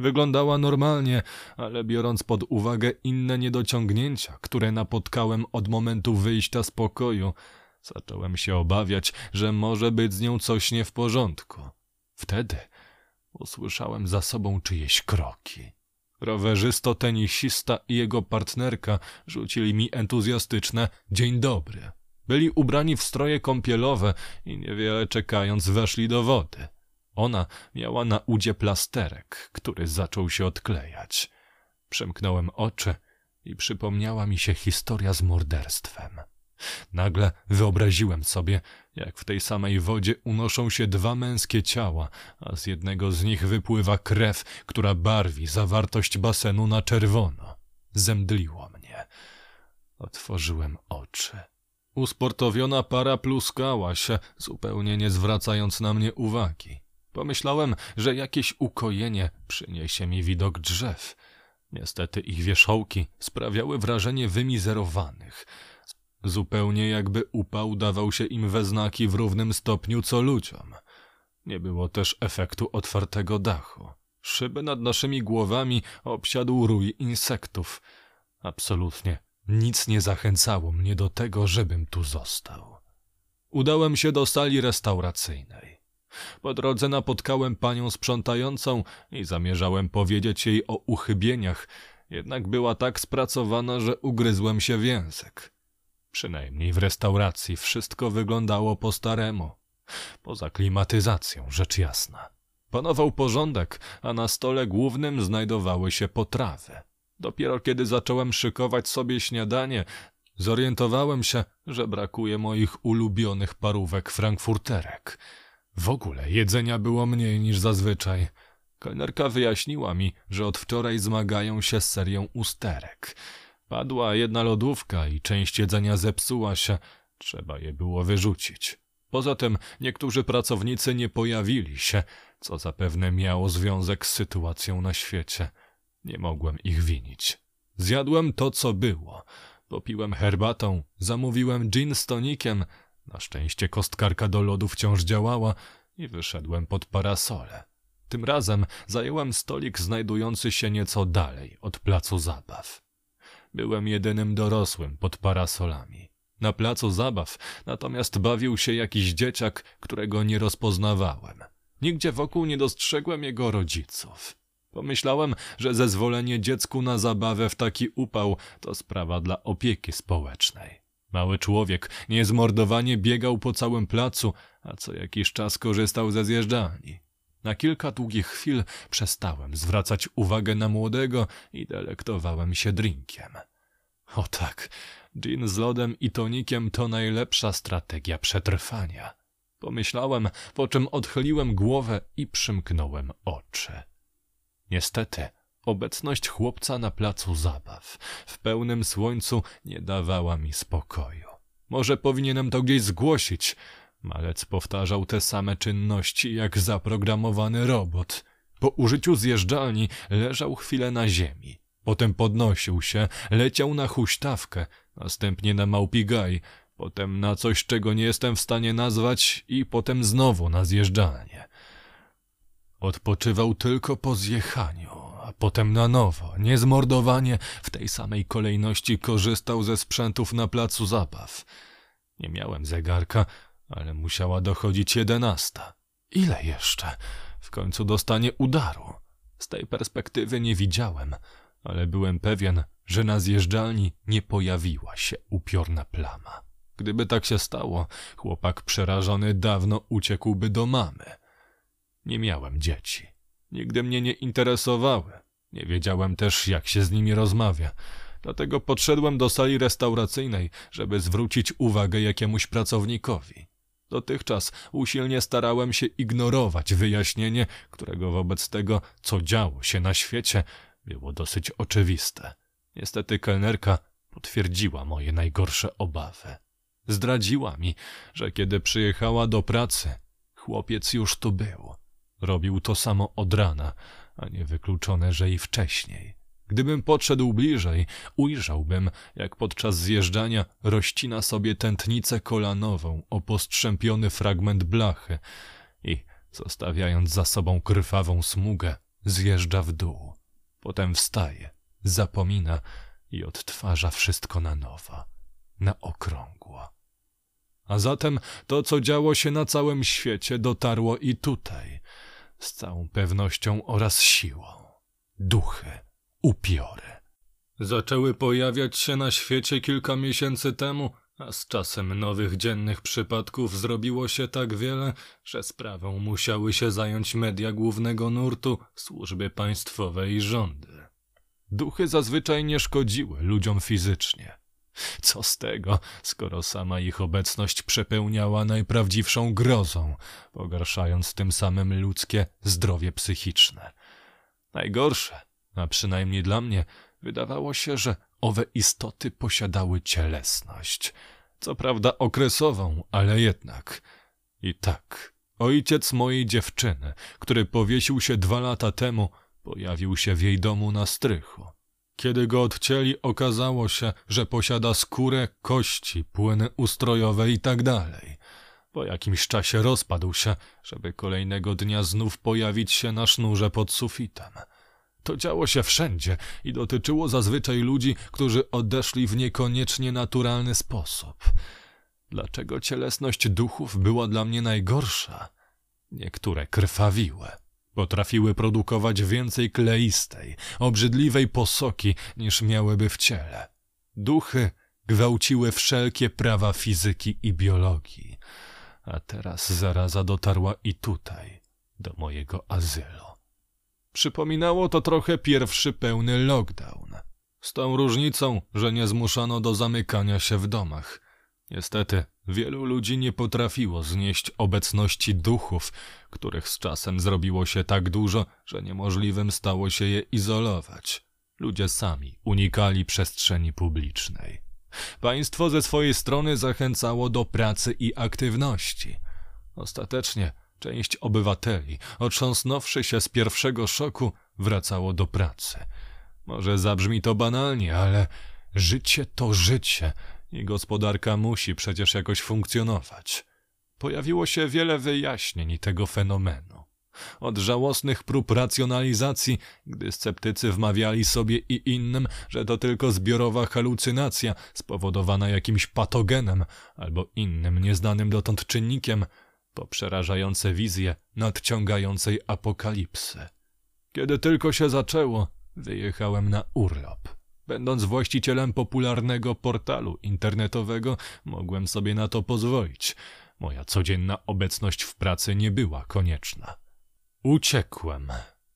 Wyglądała normalnie, ale biorąc pod uwagę inne niedociągnięcia, które napotkałem od momentu wyjścia z pokoju, zacząłem się obawiać, że może być z nią coś nie w porządku. Wtedy Usłyszałem za sobą czyjeś kroki. Rowerzysto, tenisista i jego partnerka rzucili mi entuzjastyczne dzień dobry. Byli ubrani w stroje kąpielowe i niewiele czekając weszli do wody. Ona miała na udzie plasterek, który zaczął się odklejać. Przemknąłem oczy i przypomniała mi się historia z morderstwem. Nagle wyobraziłem sobie, jak w tej samej wodzie unoszą się dwa męskie ciała, a z jednego z nich wypływa krew, która barwi zawartość basenu na czerwono. Zemdliło mnie. Otworzyłem oczy. Usportowiona para pluskała się, zupełnie nie zwracając na mnie uwagi. Pomyślałem, że jakieś ukojenie przyniesie mi widok drzew. Niestety ich wierzchołki sprawiały wrażenie wymizerowanych. Zupełnie jakby upał dawał się im we znaki w równym stopniu co ludziom. Nie było też efektu otwartego dachu. Szyby nad naszymi głowami obsiadł rój insektów. Absolutnie nic nie zachęcało mnie do tego, żebym tu został. Udałem się do sali restauracyjnej. Po drodze napotkałem panią sprzątającą i zamierzałem powiedzieć jej o uchybieniach, jednak była tak spracowana, że ugryzłem się w język. Przynajmniej w restauracji wszystko wyglądało po staremu. Poza klimatyzacją, rzecz jasna. Panował porządek, a na stole głównym znajdowały się potrawy. Dopiero kiedy zacząłem szykować sobie śniadanie, zorientowałem się, że brakuje moich ulubionych parówek frankfurterek. W ogóle jedzenia było mniej niż zazwyczaj. Kelnerka wyjaśniła mi, że od wczoraj zmagają się z serią usterek. Padła jedna lodówka i część jedzenia zepsuła się. Trzeba je było wyrzucić. Poza tym niektórzy pracownicy nie pojawili się, co zapewne miało związek z sytuacją na świecie. Nie mogłem ich winić. Zjadłem to, co było. Popiłem herbatą, zamówiłem gin z tonikiem. Na szczęście kostkarka do lodu wciąż działała i wyszedłem pod parasole. Tym razem zajęłem stolik znajdujący się nieco dalej od placu zabaw. Byłem jedynym dorosłym pod parasolami. Na placu zabaw natomiast bawił się jakiś dzieciak, którego nie rozpoznawałem. Nigdzie wokół nie dostrzegłem jego rodziców. Pomyślałem, że zezwolenie dziecku na zabawę w taki upał to sprawa dla opieki społecznej. Mały człowiek niezmordowanie biegał po całym placu, a co jakiś czas korzystał ze zjeżdżalni. Na kilka długich chwil przestałem zwracać uwagę na młodego i delektowałem się drinkiem. O tak, gin z lodem i tonikiem to najlepsza strategia przetrwania. Pomyślałem, po czym odchyliłem głowę i przymknąłem oczy. Niestety, obecność chłopca na placu zabaw w pełnym słońcu nie dawała mi spokoju. Może powinienem to gdzieś zgłosić. Malec powtarzał te same czynności jak zaprogramowany robot. Po użyciu zjeżdżalni leżał chwilę na ziemi. Potem podnosił się, leciał na huśtawkę, następnie na małpigaj, potem na coś, czego nie jestem w stanie nazwać i potem znowu na zjeżdżalnię. Odpoczywał tylko po zjechaniu, a potem na nowo, niezmordowanie, w tej samej kolejności korzystał ze sprzętów na placu zabaw. Nie miałem zegarka, ale musiała dochodzić jedenasta. Ile jeszcze? W końcu dostanie udaru. Z tej perspektywy nie widziałem, ale byłem pewien, że na zjeżdżalni nie pojawiła się upiorna plama. Gdyby tak się stało, chłopak przerażony dawno uciekłby do mamy. Nie miałem dzieci. Nigdy mnie nie interesowały. Nie wiedziałem też, jak się z nimi rozmawia. Dlatego podszedłem do sali restauracyjnej, żeby zwrócić uwagę jakiemuś pracownikowi. Dotychczas usilnie starałem się ignorować wyjaśnienie, którego wobec tego, co działo się na świecie, było dosyć oczywiste. Niestety kelnerka potwierdziła moje najgorsze obawy. Zdradziła mi, że kiedy przyjechała do pracy, chłopiec już tu był. Robił to samo od rana, a nie wykluczone, że i wcześniej. Gdybym podszedł bliżej, ujrzałbym, jak podczas zjeżdżania rozcina sobie tętnicę kolanową o postrzępiony fragment blachy i, zostawiając za sobą krwawą smugę, zjeżdża w dół. Potem wstaje, zapomina i odtwarza wszystko na nowo, na okrągło. A zatem to, co działo się na całym świecie, dotarło i tutaj, z całą pewnością oraz siłą. Duchy, upiory. Zaczęły pojawiać się na świecie kilka miesięcy temu, a z czasem nowych dziennych przypadków zrobiło się tak wiele, że sprawą musiały się zająć media głównego nurtu, służby państwowe i rządy. Duchy zazwyczaj nie szkodziły ludziom fizycznie. Co z tego, skoro sama ich obecność przepełniała najprawdziwszą grozą, pogarszając tym samym ludzkie zdrowie psychiczne. Najgorsze, a przynajmniej dla mnie, wydawało się, że owe istoty posiadały cielesność. Co prawda okresową, ale jednak. I tak, ojciec mojej dziewczyny, który powiesił się dwa lata temu, pojawił się w jej domu na strychu. Kiedy go odcięli, okazało się, że posiada skórę, kości, płyny ustrojowe i tak dalej. Po jakimś czasie rozpadł się, żeby kolejnego dnia znów pojawić się na sznurze pod sufitem. To działo się wszędzie i dotyczyło zazwyczaj ludzi, którzy odeszli w niekoniecznie naturalny sposób. Dlaczego cielesność duchów była dla mnie najgorsza? Niektóre krwawiły. Potrafiły produkować więcej kleistej, obrzydliwej posoki niż miałyby w ciele. Duchy gwałciły wszelkie prawa fizyki i biologii. A teraz zaraza dotarła i tutaj, do mojego azylu. Przypominało to trochę pierwszy pełny lockdown. Z tą różnicą, że nie zmuszano do zamykania się w domach. Niestety, wielu ludzi nie potrafiło znieść obecności duchów, których z czasem zrobiło się tak dużo, że niemożliwym stało się je izolować. Ludzie sami unikali przestrzeni publicznej. Państwo ze swojej strony zachęcało do pracy i aktywności. Ostatecznie część obywateli, otrząsnąwszy się z pierwszego szoku, wracało do pracy. Może zabrzmi to banalnie, ale życie to życie i gospodarka musi przecież jakoś funkcjonować. Pojawiło się wiele wyjaśnień tego fenomenu. Od żałosnych prób racjonalizacji, gdy sceptycy wmawiali sobie i innym, że to tylko zbiorowa halucynacja spowodowana jakimś patogenem albo innym nieznanym dotąd czynnikiem, po przerażające wizje nadciągającej apokalipsy. Kiedy tylko się zaczęło, wyjechałem na urlop. Będąc właścicielem popularnego portalu internetowego, mogłem sobie na to pozwolić. Moja codzienna obecność w pracy nie była konieczna. Uciekłem,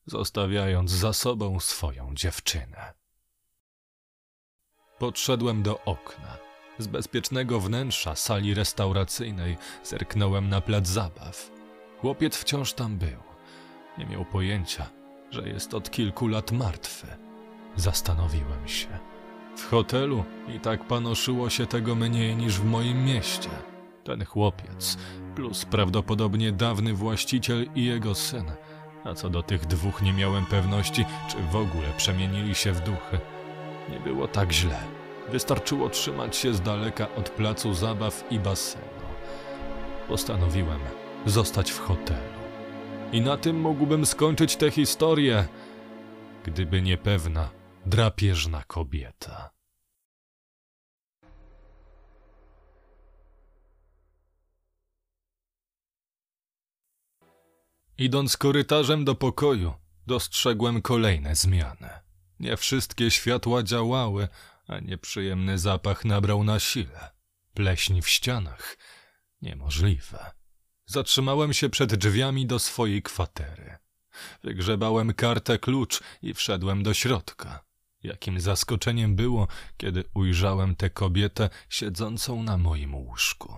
zostawiając za sobą swoją dziewczynę. Podszedłem do okna. Z bezpiecznego wnętrza sali restauracyjnej zerknąłem na plac zabaw. Chłopiec wciąż tam był. Nie miał pojęcia, że jest od kilku lat martwy. Zastanowiłem się. W hotelu i tak panoszyło się tego mniej niż w moim mieście. Ten chłopiec, plus prawdopodobnie dawny właściciel i jego syn. A co do tych dwóch nie miałem pewności, czy w ogóle przemienili się w duchy. Nie było tak źle. Wystarczyło trzymać się z daleka od placu zabaw i basenu. Postanowiłem zostać w hotelu. I na tym mógłbym skończyć tę historię, gdyby nie pewna drapieżna kobieta. Idąc korytarzem do pokoju, dostrzegłem kolejne zmiany. Nie wszystkie światła działały, a nieprzyjemny zapach nabrał na sile. Pleśń w ścianach. Niemożliwe. Zatrzymałem się przed drzwiami do swojej kwatery. Wygrzebałem kartę klucz i wszedłem do środka. Jakim zaskoczeniem było, kiedy ujrzałem tę kobietę siedzącą na moim łóżku.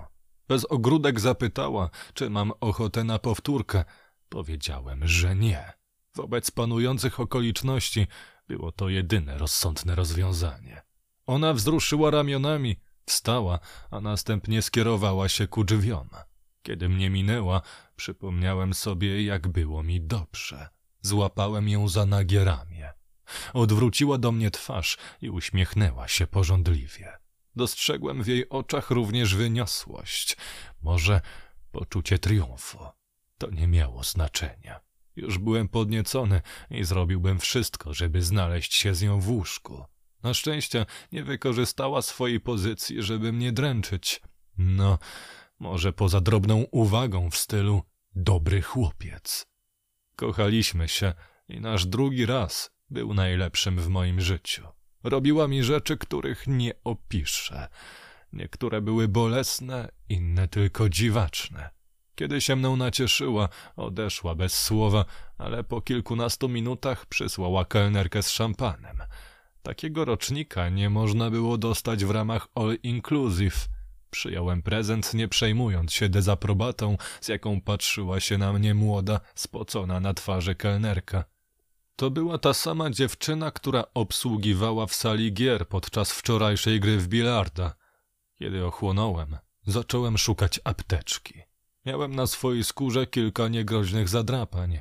Bez ogródek zapytała, czy mam ochotę na powtórkę. Powiedziałem, że nie. Wobec panujących okoliczności było to jedyne rozsądne rozwiązanie. Ona wzruszyła ramionami, wstała, a następnie skierowała się ku drzwiom. Kiedy mnie minęła, przypomniałem sobie, jak było mi dobrze. Złapałem ją za nagie ramię. Odwróciła do mnie twarz i uśmiechnęła się pożądliwie. Dostrzegłem w jej oczach również wyniosłość, może poczucie triumfu. To nie miało znaczenia. Już byłem podniecony i zrobiłbym wszystko, żeby znaleźć się z nią w łóżku. Na szczęście nie wykorzystała swojej pozycji, żeby mnie dręczyć. No, może poza drobną uwagą w stylu dobry chłopiec. Kochaliśmy się i nasz drugi raz był najlepszym w moim życiu. Robiła mi rzeczy, których nie opiszę. Niektóre były bolesne, inne tylko dziwaczne. Kiedy się mną nacieszyła, odeszła bez słowa, ale po kilkunastu minutach przysłała kelnerkę z szampanem. Takiego rocznika nie można było dostać w ramach All Inclusive. Przyjąłem prezent, nie przejmując się dezaprobatą, z jaką patrzyła się na mnie młoda, spocona na twarzy kelnerka. To była ta sama dziewczyna, która obsługiwała w sali gier podczas wczorajszej gry w bilarda. Kiedy ochłonąłem, zacząłem szukać apteczki. Miałem na swojej skórze kilka niegroźnych zadrapań.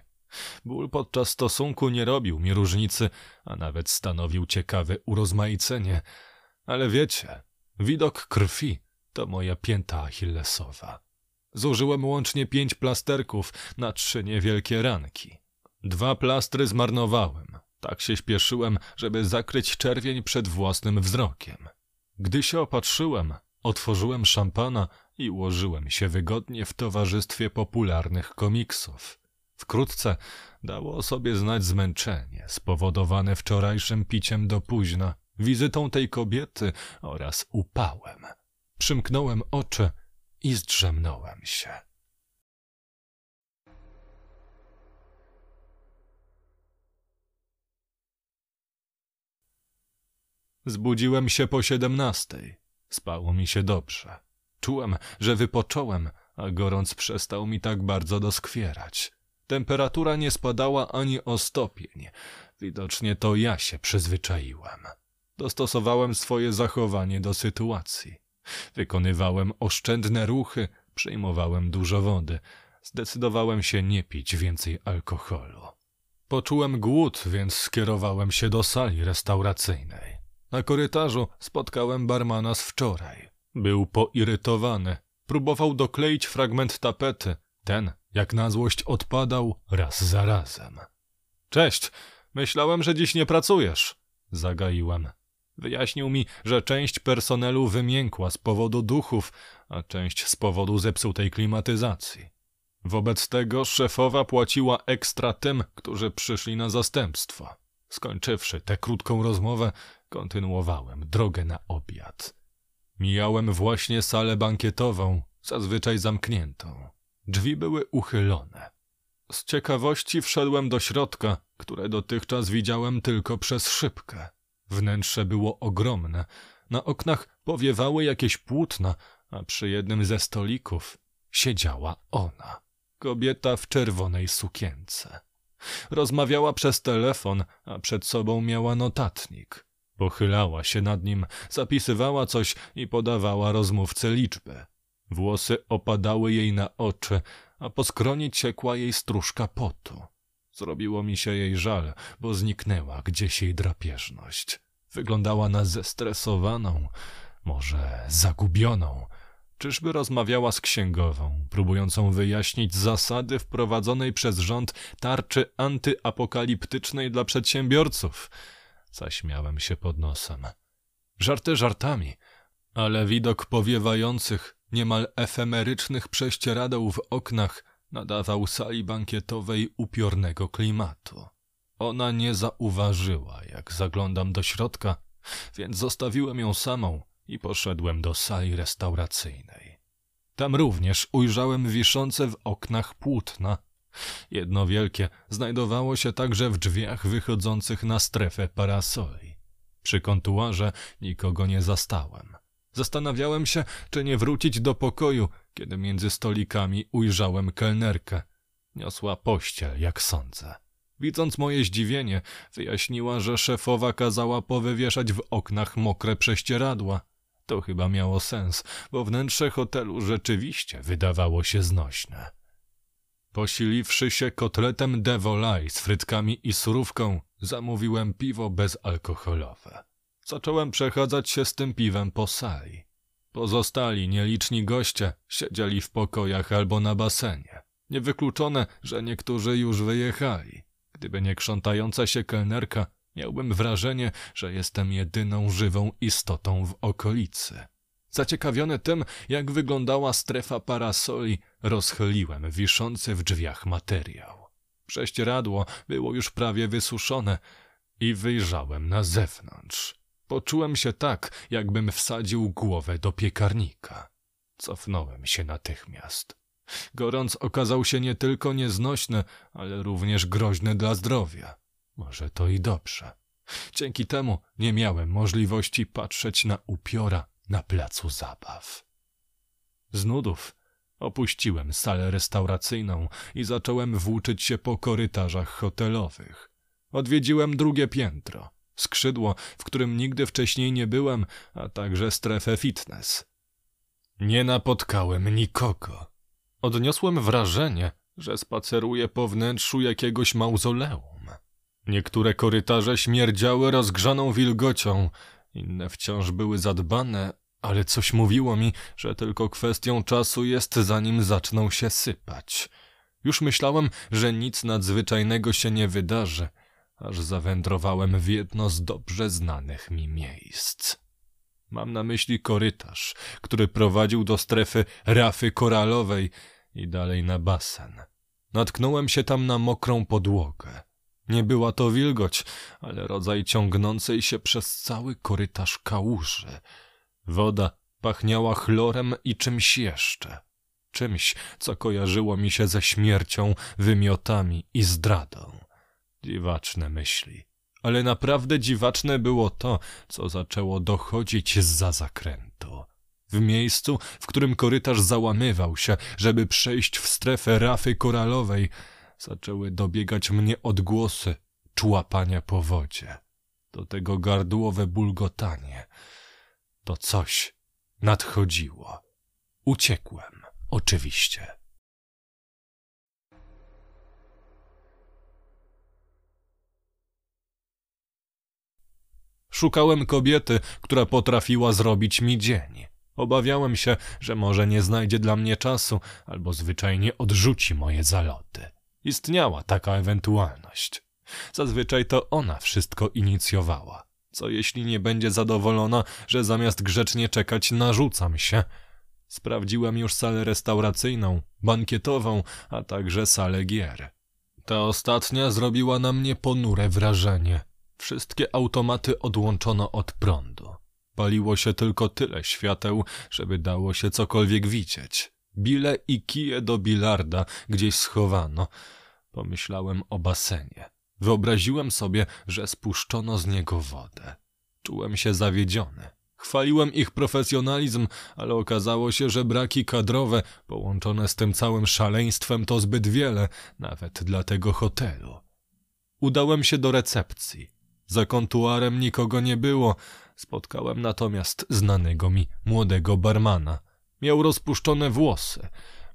Ból podczas stosunku nie robił mi różnicy, a nawet stanowił ciekawe urozmaicenie. Ale wiecie, widok krwi to moja pięta achillesowa. Zużyłem łącznie pięć plasterków na trzy niewielkie ranki. Dwa plastry zmarnowałem. Tak się śpieszyłem, żeby zakryć czerwień przed własnym wzrokiem. Gdy się opatrzyłem, otworzyłem szampana i ułożyłem się wygodnie w towarzystwie popularnych komiksów. Wkrótce dało o sobie znać zmęczenie spowodowane wczorajszym piciem do późna, wizytą tej kobiety oraz upałem. Przymknąłem oczy i zdrzemnąłem się. Zbudziłem się po siedemnastej. Spało mi się dobrze. Czułem, że wypocząłem, a gorąc przestał mi tak bardzo doskwierać. Temperatura nie spadała ani o stopień. Widocznie to ja się przyzwyczaiłem. Dostosowałem swoje zachowanie do sytuacji. Wykonywałem oszczędne ruchy, przyjmowałem dużo wody. Zdecydowałem się nie pić więcej alkoholu. Poczułem głód, więc skierowałem się do sali restauracyjnej. Na korytarzu spotkałem barmana z wczoraj. Był poirytowany. Próbował dokleić fragment tapety. Ten, jak na złość, odpadał raz za razem. Cześć, myślałem, że dziś nie pracujesz. Zagaiłem. Wyjaśnił mi, że część personelu wymiękła z powodu duchów, a część z powodu zepsutej klimatyzacji. Wobec tego szefowa płaciła ekstra tym, którzy przyszli na zastępstwo. Skończywszy tę krótką rozmowę, kontynuowałem drogę na obiad. Mijałem właśnie salę bankietową, zazwyczaj zamkniętą. Drzwi były uchylone. Z ciekawości wszedłem do środka, które dotychczas widziałem tylko przez szybkę. Wnętrze było ogromne. Na oknach powiewały jakieś płótna, a przy jednym ze stolików siedziała ona. Kobieta w czerwonej sukience. Rozmawiała przez telefon, a przed sobą miała notatnik. Pochylała się nad nim, zapisywała coś i podawała rozmówcy liczbę. Włosy opadały jej na oczy, a po skronie ciekła jej stróżka potu. Zrobiło mi się jej żal, bo zniknęła gdzieś jej drapieżność. Wyglądała na zestresowaną, może zagubioną. Czyżby rozmawiała z księgową, próbującą wyjaśnić zasady wprowadzonej przez rząd tarczy antyapokaliptycznej dla przedsiębiorców? Zaśmiałem się pod nosem. Żarty żartami, ale widok powiewających, niemal efemerycznych prześcieradeł w oknach nadawał sali bankietowej upiornego klimatu. Ona nie zauważyła, jak zaglądam do środka, więc zostawiłem ją samą i poszedłem do sali restauracyjnej. Tam również ujrzałem wiszące w oknach płótna. Jedno wielkie znajdowało się także w drzwiach wychodzących na strefę parasoli. Przy kontuarze nikogo nie zastałem. Zastanawiałem się, czy nie wrócić do pokoju, kiedy między stolikami ujrzałem kelnerkę. Niosła pościel, jak sądzę. Widząc moje zdziwienie, wyjaśniła, że szefowa kazała powywieszać w oknach mokre prześcieradła. To chyba miało sens, bo wnętrze hotelu rzeczywiście wydawało się znośne. Posiliwszy się kotletem de volaille z frytkami i surówką, zamówiłem piwo bezalkoholowe. Zacząłem przechadzać się z tym piwem po sali. Pozostali nieliczni goście siedzieli w pokojach albo na basenie. Niewykluczone, że niektórzy już wyjechali. Gdyby nie krzątająca się kelnerka, miałbym wrażenie, że jestem jedyną żywą istotą w okolicy. Zaciekawiony tym, jak wyglądała strefa parasoli, rozchyliłem wiszący w drzwiach materiał. Prześcieradło było już prawie wysuszone i wyjrzałem na zewnątrz. Poczułem się tak, jakbym wsadził głowę do piekarnika. Cofnąłem się natychmiast. Gorąc okazał się nie tylko nieznośny, ale również groźny dla zdrowia. Może to i dobrze. Dzięki temu nie miałem możliwości patrzeć na upiora na placu zabaw. Z nudów opuściłem salę restauracyjną i zacząłem włóczyć się po korytarzach hotelowych. Odwiedziłem drugie piętro, skrzydło, w którym nigdy wcześniej nie byłem, a także strefę fitness. Nie napotkałem nikogo. Odniosłem wrażenie, że spaceruję po wnętrzu jakiegoś mauzoleum. Niektóre korytarze śmierdziały rozgrzaną wilgocią, inne wciąż były zadbane, ale coś mówiło mi, że tylko kwestią czasu jest, zanim zaczną się sypać. Już myślałem, że nic nadzwyczajnego się nie wydarzy, aż zawędrowałem w jedno z dobrze znanych mi miejsc. Mam na myśli korytarz, który prowadził do strefy rafy koralowej i dalej na basen. Natknąłem się tam na mokrą podłogę. Nie była to wilgoć, ale rodzaj ciągnącej się przez cały korytarz kałuży. Woda pachniała chlorem i czymś jeszcze. Czymś, co kojarzyło mi się ze śmiercią, wymiotami i zdradą. Dziwaczne myśli. Ale naprawdę dziwaczne było to, co zaczęło dochodzić za zakrętu. W miejscu, w którym korytarz załamywał się, żeby przejść w strefę rafy koralowej, zaczęły dobiegać mnie odgłosy człapania po wodzie. Do tego gardłowe bulgotanie. To coś nadchodziło. Uciekłem, oczywiście. Szukałem kobiety, która potrafiła zrobić mi dzień. Obawiałem się, że może nie znajdzie dla mnie czasu, albo zwyczajnie odrzuci moje zaloty. Istniała taka ewentualność. Zazwyczaj to ona wszystko inicjowała. Co jeśli nie będzie zadowolona, że zamiast grzecznie czekać narzucam się? Sprawdziłem już salę restauracyjną, bankietową, a także salę gier. Ta ostatnia zrobiła na mnie ponure wrażenie. Wszystkie automaty odłączono od prądu. Paliło się tylko tyle świateł, żeby dało się cokolwiek widzieć. Bile i kije do bilarda gdzieś schowano. Pomyślałem o basenie. Wyobraziłem sobie, że spuszczono z niego wodę. Czułem się zawiedziony. Chwaliłem ich profesjonalizm, ale okazało się, że braki kadrowe połączone z tym całym szaleństwem to zbyt wiele, nawet dla tego hotelu. Udałem się do recepcji. Za kontuarem nikogo nie było, spotkałem natomiast znanego mi młodego barmana. Miał rozpuszczone włosy,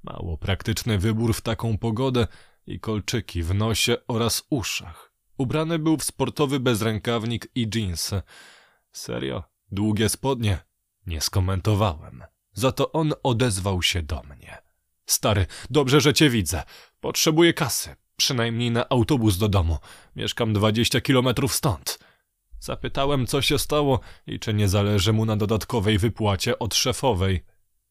mało praktyczny wybór w taką pogodę i kolczyki w nosie oraz uszach. Ubrany był w sportowy bezrękawnik i dżinsy. Serio? Długie spodnie? Nie skomentowałem. Za to on odezwał się do mnie. Stary, dobrze, że cię widzę. Potrzebuję kasy. Przynajmniej na autobus do domu. Mieszkam dwadzieścia kilometrów stąd. Zapytałem, co się stało i czy nie zależy mu na dodatkowej wypłacie od szefowej.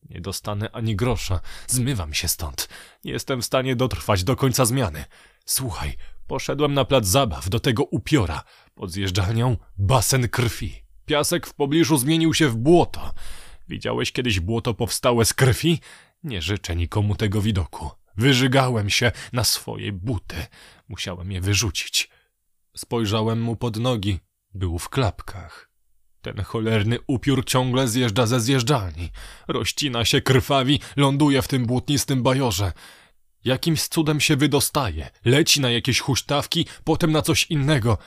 Nie dostanę ani grosza. Zmywam się stąd. Nie jestem w stanie dotrwać do końca zmiany. Słuchaj, poszedłem na plac zabaw do tego upiora. Pod zjeżdżalnią basen krwi. Piasek w pobliżu zmienił się w błoto. Widziałeś kiedyś błoto powstałe z krwi? Nie życzę nikomu tego widoku. Wyżygałem się na swoje buty. Musiałem je wyrzucić. Spojrzałem mu pod nogi. Był w klapkach. Ten cholerny upiór ciągle zjeżdża ze zjeżdżalni. Rościna się krwawi, ląduje w tym błotnistym bajorze. Jakimś cudem się wydostaje, leci na jakieś huśtawki, potem na coś innego,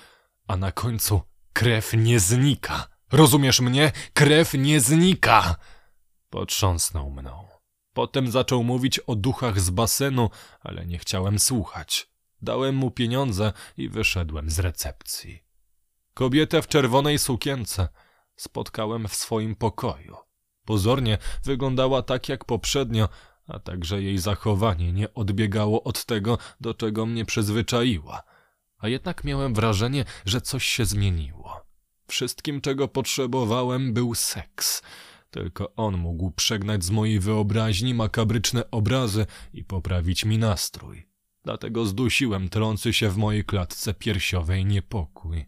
a na końcu krew nie znika. Rozumiesz mnie? Krew nie znika! Potrząsnął mną. Potem zaczął mówić o duchach z basenu, ale nie chciałem słuchać. Dałem mu pieniądze i wyszedłem z recepcji. Kobietę w czerwonej sukience spotkałem w swoim pokoju. Pozornie wyglądała tak jak poprzednio, a także jej zachowanie nie odbiegało od tego, do czego mnie przyzwyczaiła. A jednak miałem wrażenie, że coś się zmieniło. Wszystkim, czego potrzebowałem, był seks. Tylko on mógł przegnać z mojej wyobraźni makabryczne obrazy i poprawić mi nastrój. Dlatego zdusiłem trący się w mojej klatce piersiowej niepokój.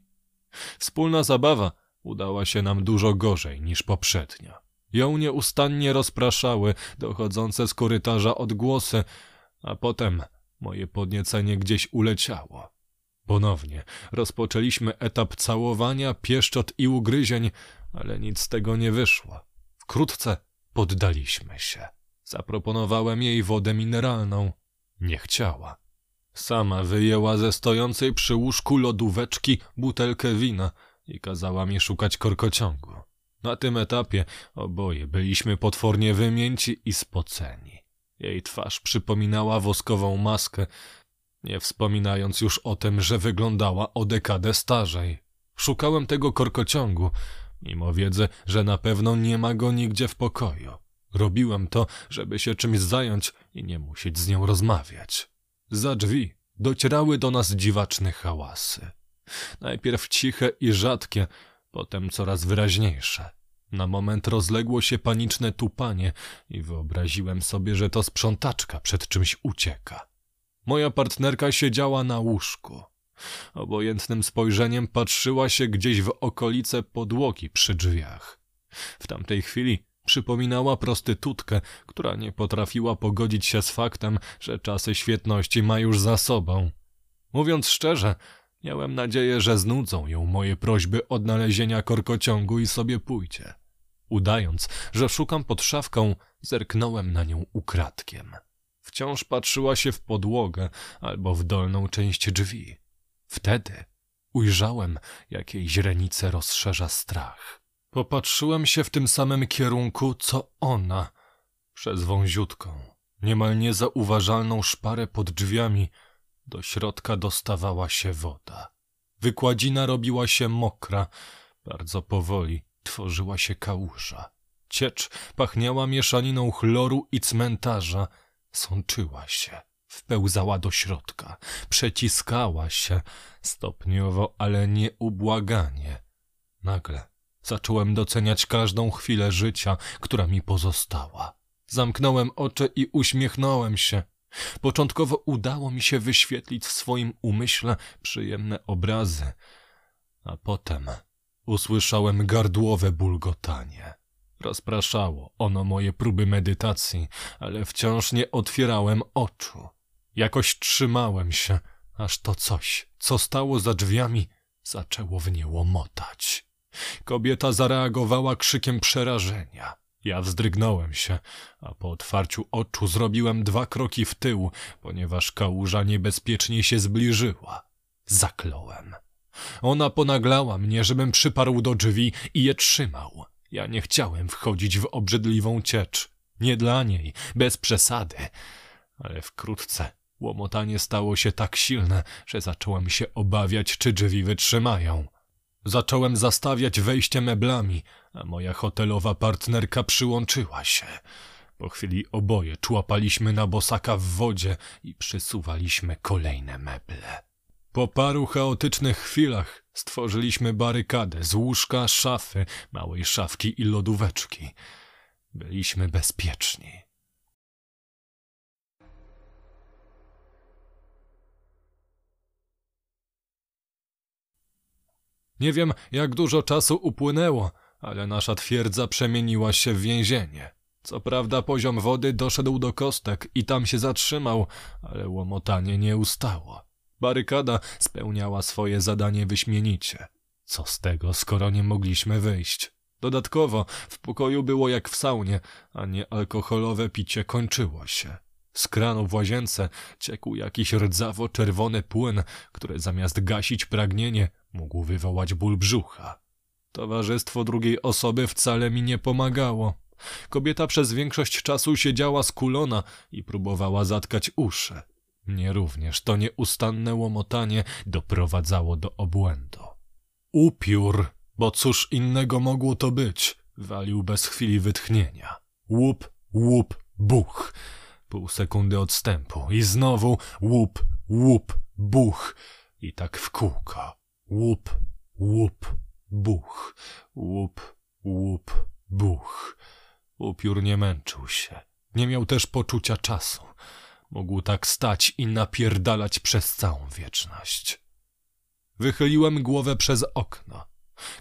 Wspólna zabawa udała się nam dużo gorzej niż poprzednia. Ją nieustannie rozpraszały dochodzące z korytarza odgłosy, a potem moje podniecenie gdzieś uleciało. Ponownie rozpoczęliśmy etap całowania, pieszczot i ugryzień, ale nic z tego nie wyszło. Wkrótce poddaliśmy się. Zaproponowałem jej wodę mineralną. Nie chciała. Sama wyjęła ze stojącej przy łóżku lodóweczki butelkę wina i kazała mi szukać korkociągu. Na tym etapie oboje byliśmy potwornie wymięci i spoceni. Jej twarz przypominała woskową maskę, nie wspominając już o tym, że wyglądała o dekadę starzej. Szukałem tego korkociągu, mimo wiedzy, że na pewno nie ma go nigdzie w pokoju. Robiłem to, żeby się czymś zająć i nie musieć z nią rozmawiać. Za drzwi docierały do nas dziwaczne hałasy. Najpierw ciche i rzadkie, potem coraz wyraźniejsze. Na moment rozległo się paniczne tupanie i wyobraziłem sobie, że to sprzątaczka przed czymś ucieka. Moja partnerka siedziała na łóżku. Obojętnym spojrzeniem patrzyła się gdzieś w okolice podłogi przy drzwiach. W tamtej chwili przypominała prostytutkę, która nie potrafiła pogodzić się z faktem, że czasy świetności ma już za sobą. Mówiąc szczerze, miałem nadzieję, że znudzą ją moje prośby odnalezienia korkociągu i sobie pójdzie. Udając, że szukam pod szafką, zerknąłem na nią ukradkiem. Wciąż patrzyła się w podłogę albo w dolną część drzwi. Wtedy ujrzałem, jak jej źrenice rozszerza strach. Popatrzyłem się w tym samym kierunku, co ona, przez wąziutką, niemal niezauważalną szparę pod drzwiami, do środka dostawała się woda. Wykładzina robiła się mokra, bardzo powoli tworzyła się kałuża. Ciecz pachniała mieszaniną chloru i cmentarza, sączyła się, wpełzała do środka, przeciskała się, stopniowo, ale nieubłaganie. Nagle zacząłem doceniać każdą chwilę życia, która mi pozostała. Zamknąłem oczy i uśmiechnąłem się. Początkowo udało mi się wyświetlić w swoim umyśle przyjemne obrazy, a potem usłyszałem gardłowe bulgotanie. Rozpraszało ono moje próby medytacji, ale wciąż nie otwierałem oczu. Jakoś trzymałem się, aż to coś, co stało za drzwiami, zaczęło w nie łomotać. Kobieta zareagowała krzykiem przerażenia. Ja wzdrygnąłem się, a po otwarciu oczu zrobiłem dwa kroki w tył, ponieważ kałuża niebezpiecznie się zbliżyła. Zakląłem. Ona ponaglała mnie, żebym przyparł do drzwi i je trzymał. Ja nie chciałem wchodzić w obrzydliwą ciecz. Nie dla niej, bez przesady. Ale wkrótce łomotanie stało się tak silne, że zacząłem się obawiać, czy drzwi wytrzymają. Zacząłem zastawiać wejście meblami, a moja hotelowa partnerka przyłączyła się. Po chwili oboje człapaliśmy na bosaka w wodzie i przysuwaliśmy kolejne meble. Po paru chaotycznych chwilach stworzyliśmy barykadę z łóżka, szafy, małej szafki i lodóweczki. Byliśmy bezpieczni. Nie wiem, jak dużo czasu upłynęło, ale nasza twierdza przemieniła się w więzienie. Co prawda poziom wody doszedł do kostek i tam się zatrzymał, ale łomotanie nie ustało. Barykada spełniała swoje zadanie wyśmienicie. Co z tego, skoro nie mogliśmy wyjść? Dodatkowo w pokoju było jak w saunie, a niealkoholowe picie kończyło się. Z kranu w łazience ciekł jakiś rdzawo-czerwony płyn, który zamiast gasić pragnienie, mógł wywołać ból brzucha. Towarzystwo drugiej osoby wcale mi nie pomagało. Kobieta przez większość czasu siedziała skulona i próbowała zatkać uszy. Mnie również to nieustanne łomotanie doprowadzało do obłędu. Upiór, bo cóż innego mogło to być, walił bez chwili wytchnienia. Łup, łup, buch. Pół sekundy odstępu i znowu łup, łup, buch. I tak w kółko. Łup, łup, buch. Łup, łup, buch. Upiór nie męczył się. Nie miał też poczucia czasu. Mógł tak stać i napierdalać przez całą wieczność. Wychyliłem głowę przez okno.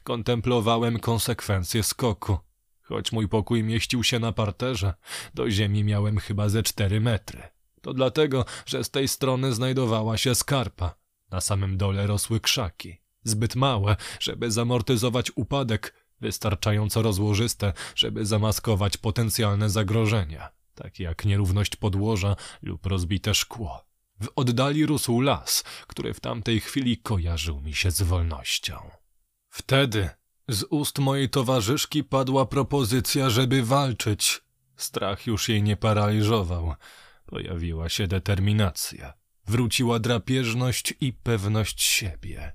Kontemplowałem konsekwencje skoku. Choć mój pokój mieścił się na parterze, do ziemi miałem chyba ze cztery metry. To dlatego, że z tej strony znajdowała się skarpa. Na samym dole rosły krzaki. Zbyt małe, żeby zamortyzować upadek, wystarczająco rozłożyste, żeby zamaskować potencjalne zagrożenia takie jak nierówność podłoża lub rozbite szkło. W oddali rósł las, który w tamtej chwili kojarzył mi się z wolnością. Wtedy Z ust mojej towarzyszki padła propozycja, żeby walczyć. Strach już jej nie paraliżował. Pojawiła się determinacja. Wróciła drapieżność i pewność siebie.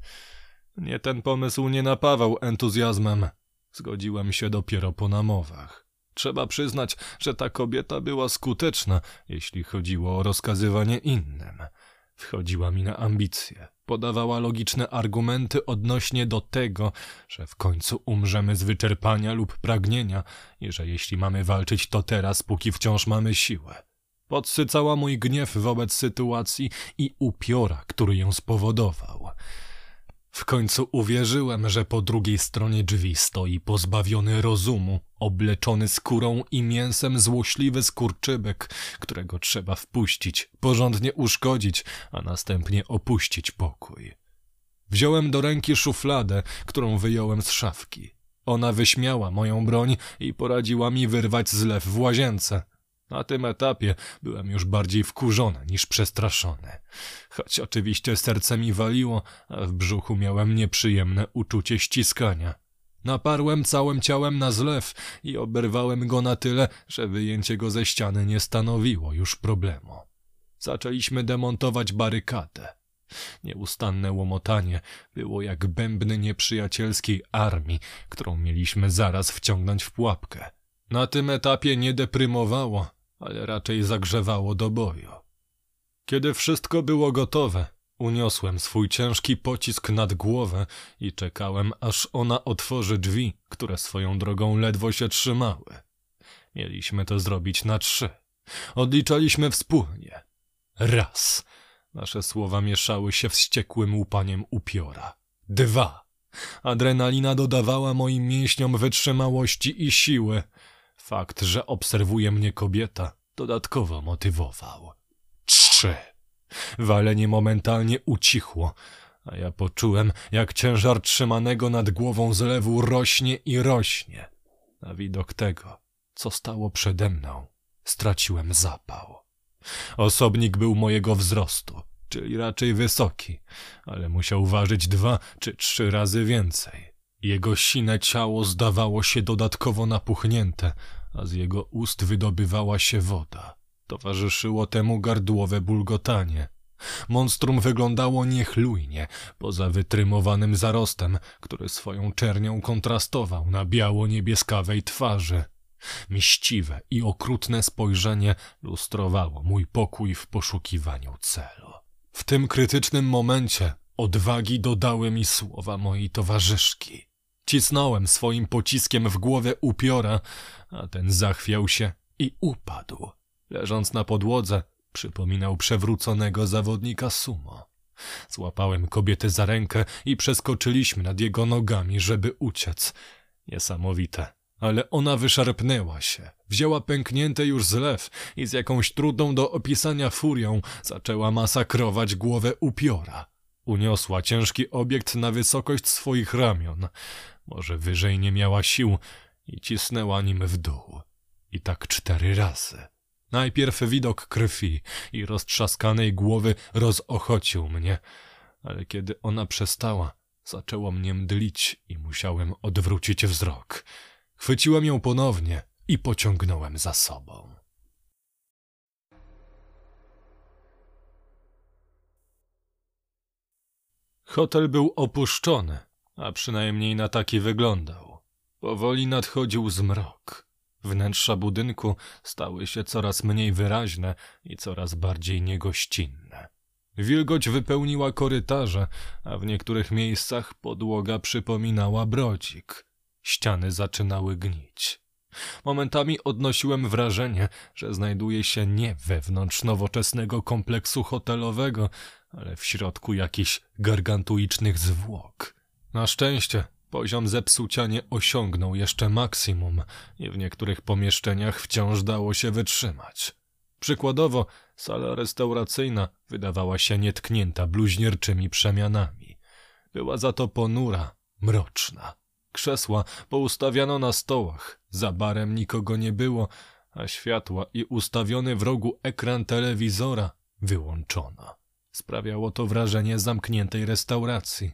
Nie ten pomysł nie napawał entuzjazmem. Zgodziłem się dopiero po namowach. Trzeba przyznać, że ta kobieta była skuteczna, jeśli chodziło o rozkazywanie innym. Wchodziła mi na ambicje. Podawała logiczne argumenty odnośnie do tego, że w końcu umrzemy z wyczerpania lub pragnienia i że jeśli mamy walczyć, to teraz, póki wciąż mamy siłę. Podsycała mój gniew wobec sytuacji i upiora, który ją spowodował. W końcu uwierzyłem, że po drugiej stronie drzwi stoi pozbawiony rozumu, obleczony skórą i mięsem złośliwy skurczybyk, którego trzeba wpuścić, porządnie uszkodzić, a następnie opuścić pokój. Wziąłem do ręki szufladę, którą wyjąłem z szafki. Ona wyśmiała moją broń i poradziła mi wyrwać zlew w łazience. Na tym etapie byłem już bardziej wkurzony niż przestraszony. Choć oczywiście serce mi waliło, a w brzuchu miałem nieprzyjemne uczucie ściskania. Naparłem całym ciałem na zlew i oberwałem go na tyle, że wyjęcie go ze ściany nie stanowiło już problemu. Zaczęliśmy demontować barykadę. Nieustanne łomotanie było jak bębny nieprzyjacielskiej armii, którą mieliśmy zaraz wciągnąć w pułapkę. Na tym etapie nie deprymowało, ale raczej zagrzewało do boju. Kiedy wszystko było gotowe, uniosłem swój ciężki pocisk nad głowę i czekałem, aż ona otworzy drzwi, które swoją drogą ledwo się trzymały. Mieliśmy to zrobić na trzy. Odliczaliśmy wspólnie. Raz. Nasze słowa mieszały się wściekłym łupaniem upiora. Dwa. Adrenalina dodawała moim mięśniom wytrzymałości i siły. Fakt, że obserwuje mnie kobieta, dodatkowo motywował. Trzy. Walenie momentalnie ucichło, a ja poczułem, jak ciężar trzymanego nad głową zlewu rośnie i rośnie. Na widok tego, co stało przede mną, straciłem zapał. Osobnik był mojego wzrostu, czyli raczej wysoki, ale musiał ważyć dwa czy trzy razy więcej. Jego sine ciało zdawało się dodatkowo napuchnięte, a z jego ust wydobywała się woda. Towarzyszyło temu gardłowe bulgotanie. Monstrum wyglądało niechlujnie, poza wytrymowanym zarostem, który swoją czernią kontrastował na biało-niebieskawej twarzy. Mściwe i okrutne spojrzenie lustrowało mój pokój w poszukiwaniu celu. W tym krytycznym momencie odwagi dodały mi słowa mojej towarzyszki. Cisnąłem swoim pociskiem w głowę upiora, a ten zachwiał się i upadł. Leżąc na podłodze, przypominał przewróconego zawodnika sumo. Złapałem kobietę za rękę i przeskoczyliśmy nad jego nogami, żeby uciec. Niesamowite. Ale ona wyszarpnęła się, wzięła pęknięty już zlew i z jakąś trudną do opisania furią zaczęła masakrować głowę upiora. Uniosła ciężki obiekt na wysokość swoich ramion. Może wyżej nie miała sił i cisnęła nim w dół. I tak cztery razy. Najpierw widok krwi i roztrzaskanej głowy rozochocił mnie, ale kiedy ona przestała, zaczęło mnie mdlić i musiałem odwrócić wzrok. Chwyciłem ją ponownie i pociągnąłem za sobą. Hotel był opuszczony, a przynajmniej na taki wyglądał. Powoli nadchodził zmrok. Wnętrza budynku stały się coraz mniej wyraźne i coraz bardziej niegościnne. Wilgoć wypełniła korytarze, a w niektórych miejscach podłoga przypominała brodzik. Ściany zaczynały gnić. Momentami odnosiłem wrażenie, że znajduję się nie wewnątrz nowoczesnego kompleksu hotelowego, ale w środku jakichś gargantuicznych zwłok. Na szczęście poziom zepsucia nie osiągnął jeszcze maksimum i w niektórych pomieszczeniach wciąż dało się wytrzymać. Przykładowo, sala restauracyjna wydawała się nietknięta bluźnierczymi przemianami. Była za to ponura, mroczna. Krzesła poustawiano na stołach, za barem nikogo nie było, a światła i ustawiony w rogu ekran telewizora wyłączono. Sprawiało to wrażenie zamkniętej restauracji.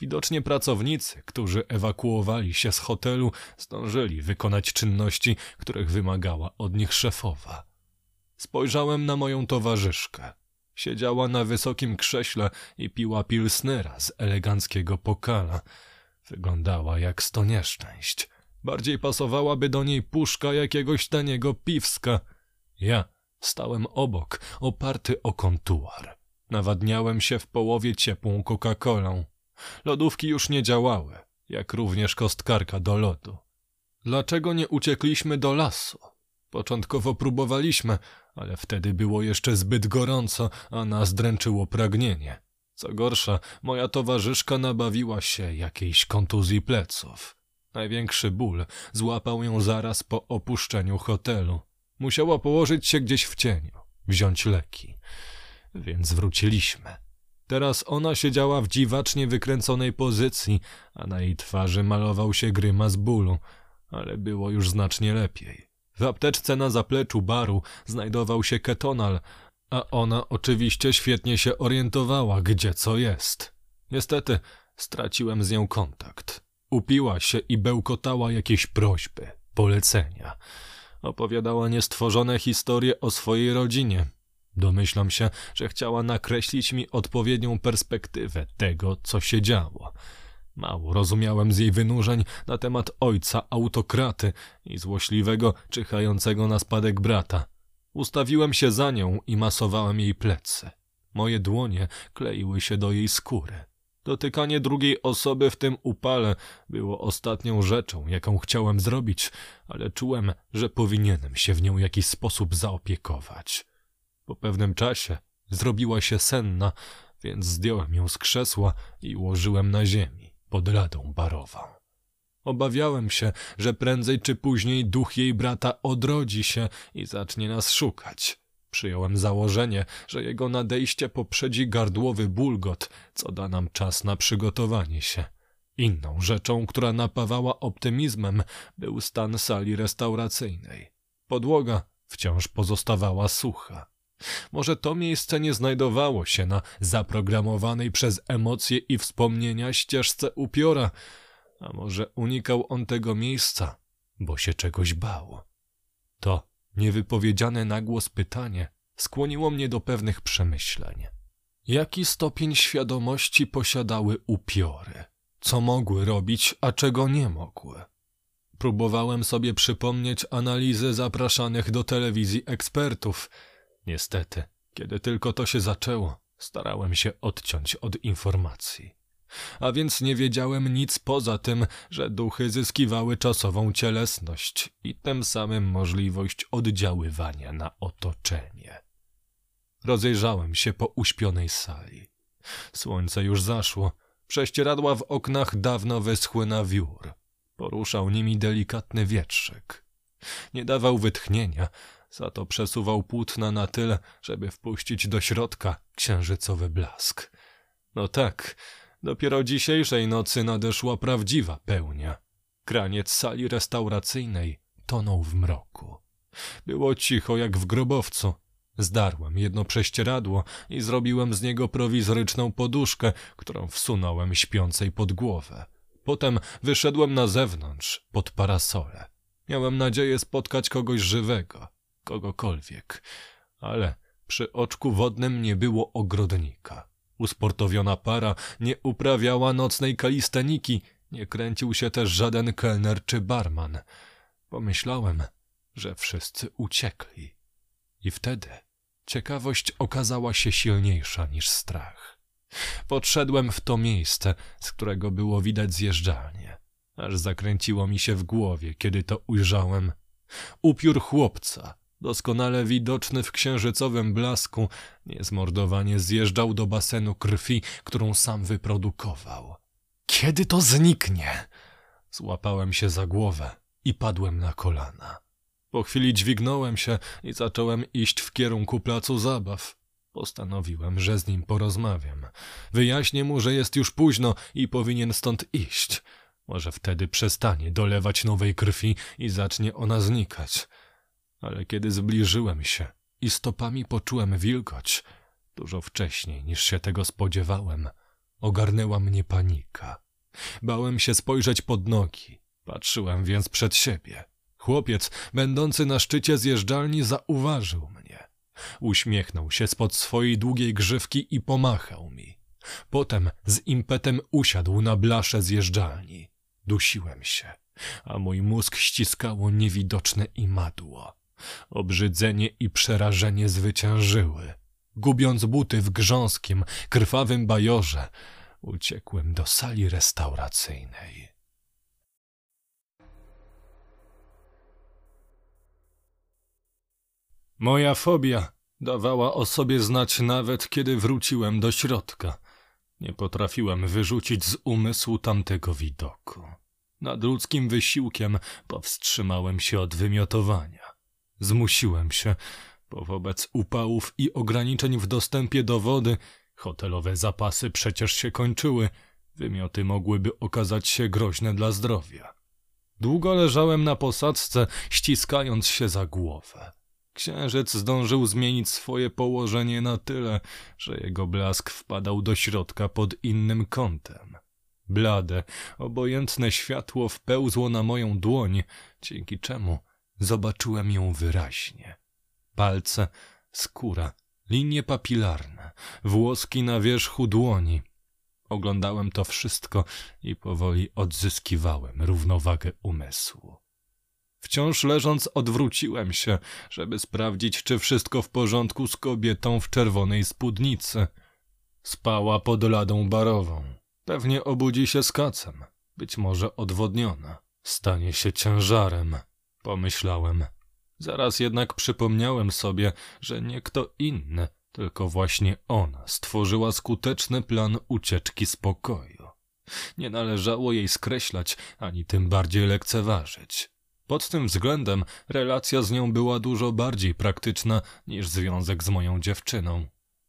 Widocznie pracownicy, którzy ewakuowali się z hotelu, zdążyli wykonać czynności, których wymagała od nich szefowa. Spojrzałem na moją towarzyszkę. Siedziała na wysokim krześle i piła pilsnera z eleganckiego pokala. Wyglądała jak sto nieszczęść. Bardziej pasowałaby do niej puszka jakiegoś taniego piwska. Ja stałem obok, oparty o kontuar. Nawadniałem się w połowie ciepłą Coca-Colą. Lodówki już nie działały, jak również kostkarka do lodu. Dlaczego nie uciekliśmy do lasu? Początkowo próbowaliśmy, ale wtedy było jeszcze zbyt gorąco, a nas dręczyło pragnienie. Co gorsza, moja towarzyszka nabawiła się jakiejś kontuzji pleców. Największy ból złapał ją zaraz po opuszczeniu hotelu. Musiała położyć się gdzieś w cieniu, wziąć leki. Więc wróciliśmy. Teraz ona siedziała w dziwacznie wykręconej pozycji, a na jej twarzy malował się grymas bólu, ale było już znacznie lepiej. W apteczce na zapleczu baru znajdował się ketonal, a ona oczywiście świetnie się orientowała, gdzie co jest. Niestety straciłem z nią kontakt. Upiła się i bełkotała jakieś prośby, polecenia. Opowiadała niestworzone historie o swojej rodzinie. Domyślam się, że chciała nakreślić mi odpowiednią perspektywę tego, co się działo. Mało rozumiałem z jej wynurzeń na temat ojca autokraty i złośliwego, czyhającego na spadek brata. Ustawiłem się za nią i masowałem jej plecy. Moje dłonie kleiły się do jej skóry. Dotykanie drugiej osoby w tym upale było ostatnią rzeczą, jaką chciałem zrobić, ale czułem, że powinienem się w nią w jakiś sposób zaopiekować. Po pewnym czasie zrobiła się senna, więc zdjąłem ją z krzesła i ułożyłem na ziemi pod ladą barową. Obawiałem się, że prędzej czy później duch jej brata odrodzi się i zacznie nas szukać. Przyjąłem założenie, że jego nadejście poprzedzi gardłowy bulgot, co da nam czas na przygotowanie się. Inną rzeczą, która napawała optymizmem, był stan sali restauracyjnej. Podłoga wciąż pozostawała sucha. Może to miejsce nie znajdowało się na zaprogramowanej przez emocje i wspomnienia ścieżce upiora, a może unikał on tego miejsca, bo się czegoś bał. To niewypowiedziane na głos pytanie skłoniło mnie do pewnych przemyśleń. Jaki stopień świadomości posiadały upiory? Co mogły robić, a czego nie mogły? Próbowałem sobie przypomnieć analizy zapraszanych do telewizji ekspertów – Niestety, kiedy tylko to się zaczęło, starałem się odciąć od informacji. A więc nie wiedziałem nic poza tym, że duchy zyskiwały czasową cielesność i tym samym możliwość oddziaływania na otoczenie. Rozejrzałem się po uśpionej sali. Słońce już zaszło, prześcieradła w oknach dawno wyschły na wiór. Poruszał nimi delikatny wietrzyk. Nie dawał wytchnienia, za to przesuwał płótna na tyle, żeby wpuścić do środka księżycowy blask. No tak, dopiero dzisiejszej nocy nadeszła prawdziwa pełnia. Kraniec sali restauracyjnej tonął w mroku. Było cicho jak w grobowcu. Zdarłem jedno prześcieradło i zrobiłem z niego prowizoryczną poduszkę, którą wsunąłem śpiącej pod głowę. Potem wyszedłem na zewnątrz, pod parasole. Miałem nadzieję spotkać kogoś żywego kogokolwiek, ale przy oczku wodnym nie było ogrodnika. Usportowiona para nie uprawiała nocnej kalisteniki, nie kręcił się też żaden kelner czy barman. Pomyślałem, że wszyscy uciekli. I wtedy ciekawość okazała się silniejsza niż strach. Podszedłem w to miejsce, z którego było widać zjeżdżalnię. Aż zakręciło mi się w głowie, kiedy to ujrzałem. Upiór chłopca, doskonale widoczny w księżycowym blasku, niezmordowanie zjeżdżał do basenu krwi, którą sam wyprodukował. Kiedy to zniknie? Złapałem się za głowę i padłem na kolana. Po chwili dźwignąłem się i zacząłem iść w kierunku placu zabaw. Postanowiłem, że z nim porozmawiam. Wyjaśnię mu, że jest już późno i powinien stąd iść. Może wtedy przestanie dolewać nowej krwi i zacznie ona znikać ale kiedy zbliżyłem się i stopami poczułem wilgoć, dużo wcześniej niż się tego spodziewałem, Ogarnęła mnie panika. Bałem się spojrzeć pod nogi. Patrzyłem więc przed siebie. Chłopiec, będący na szczycie zjeżdżalni, zauważył mnie. Uśmiechnął się spod swojej długiej grzywki i pomachał mi. Potem z impetem usiadł na blasze zjeżdżalni. Dusiłem się, a mój mózg ściskało niewidoczne imadło. Obrzydzenie i przerażenie zwyciężyły. Gubiąc buty w grząskim, krwawym bajorze, uciekłem do sali restauracyjnej. Moja fobia dawała o sobie znać nawet, kiedy wróciłem do środka. Nie potrafiłem wyrzucić z umysłu tamtego widoku. Nad ludzkim wysiłkiem powstrzymałem się od wymiotowania. Zmusiłem się, bo wobec upałów i ograniczeń w dostępie do wody hotelowe zapasy przecież się kończyły, wymioty mogłyby okazać się groźne dla zdrowia. Długo leżałem na posadzce, ściskając się za głowę. Księżyc zdążył zmienić swoje położenie na tyle, że jego blask wpadał do środka pod innym kątem. Blade, obojętne światło wpełzło na moją dłoń, dzięki czemu zobaczyłem ją wyraźnie. Palce, skóra, linie papilarne, włoski na wierzchu dłoni. Oglądałem to wszystko i powoli odzyskiwałem równowagę umysłu. Wciąż leżąc odwróciłem się, żeby sprawdzić, czy wszystko w porządku z kobietą w czerwonej spódnicy. Spała pod ladą barową. Pewnie obudzi się z kacem. Być może odwodniona. Stanie się ciężarem, pomyślałem. Zaraz jednak przypomniałem sobie, że nie kto inny, tylko właśnie ona stworzyła skuteczny plan ucieczki z pokoju. Nie należało jej skreślać, ani tym bardziej lekceważyć. Pod tym względem relacja z nią była dużo bardziej praktyczna niż związek z moją dziewczyną.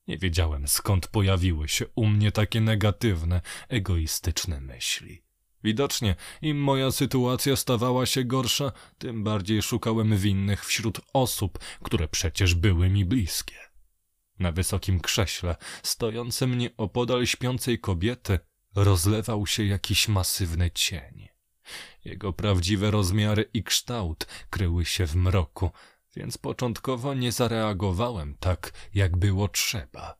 Nie wiedziałem skąd pojawiły się u mnie takie negatywne, egoistyczne myśli. Widocznie im moja sytuacja stawała się gorsza, tym bardziej szukałem winnych wśród osób, które przecież były mi bliskie. Na wysokim krześle, stojącym nieopodal śpiącej kobiety, rozlewał się jakiś masywny cień. Jego prawdziwe rozmiary i kształt kryły się w mroku, więc początkowo nie zareagowałem tak, jak było trzeba.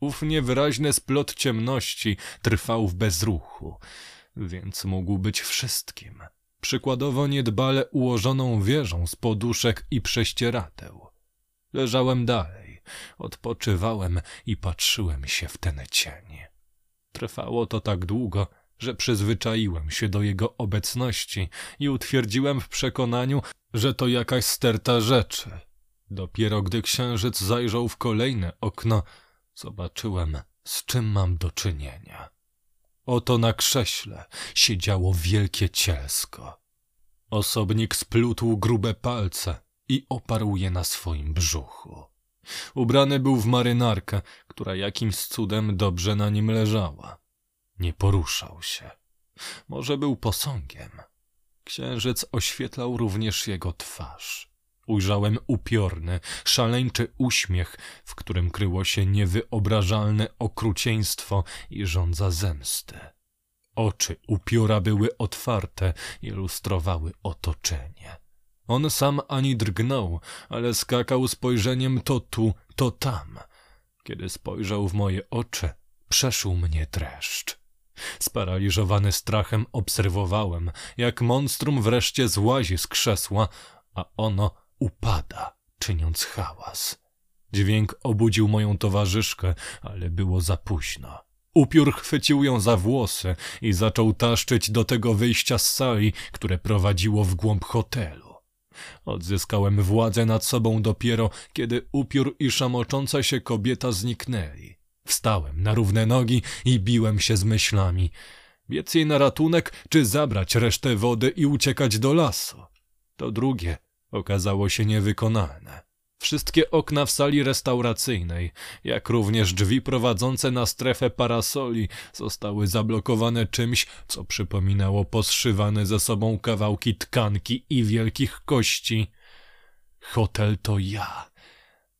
Ów niewyraźny splot ciemności trwał w bezruchu, więc mógł być wszystkim. Przykładowo niedbale ułożoną wieżą z poduszek i prześcieradeł. Leżałem dalej, odpoczywałem i patrzyłem się w ten cień. Trwało to tak długo, że przyzwyczaiłem się do jego obecności i utwierdziłem w przekonaniu, że to jakaś sterta rzeczy. Dopiero gdy księżyc zajrzał w kolejne okno, zobaczyłem, z czym mam do czynienia. Oto na krześle siedziało wielkie cielsko. Osobnik splótł grube palce i oparł je na swoim brzuchu. Ubrany był w marynarkę, która jakimś cudem dobrze na nim leżała. Nie poruszał się. Może był posągiem. Księżyc oświetlał również jego twarz. Ujrzałem upiorny, szaleńczy uśmiech, w którym kryło się niewyobrażalne okrucieństwo i żądza zemsty. Oczy upiora były otwarte, ilustrowały otoczenie. On sam ani drgnął, ale skakał spojrzeniem to tu, to tam. Kiedy spojrzał w moje oczy, przeszył mnie dreszcz. Sparaliżowany strachem obserwowałem, jak monstrum wreszcie złazi z krzesła, a ono upada, czyniąc hałas. Dźwięk obudził moją towarzyszkę, ale było za późno. Upiór chwycił ją za włosy i zaczął taszczyć do tego wyjścia z sali, które prowadziło w głąb hotelu. Odzyskałem władzę nad sobą dopiero, kiedy upiór i szamocząca się kobieta zniknęli. Wstałem na równe nogi i biłem się z myślami. Biec jej na ratunek, czy zabrać resztę wody i uciekać do lasu? To drugie okazało się niewykonalne. Wszystkie okna w sali restauracyjnej, jak również drzwi prowadzące na strefę parasoli, zostały zablokowane czymś, co przypominało poszywane ze sobą kawałki tkanki i wielkich kości. Hotel to ja.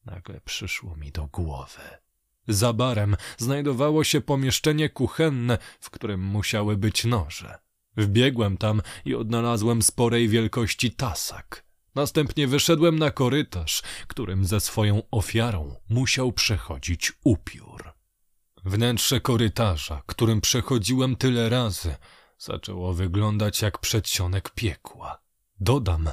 Nagle przyszło mi do głowy. Za barem znajdowało się pomieszczenie kuchenne, w którym musiały być noże. Wbiegłem tam i odnalazłem sporej wielkości tasak. Następnie wyszedłem na korytarz, którym ze swoją ofiarą musiał przechodzić upiór. Wnętrze korytarza, którym przechodziłem tyle razy, zaczęło wyglądać jak przedsionek piekła. Dodam,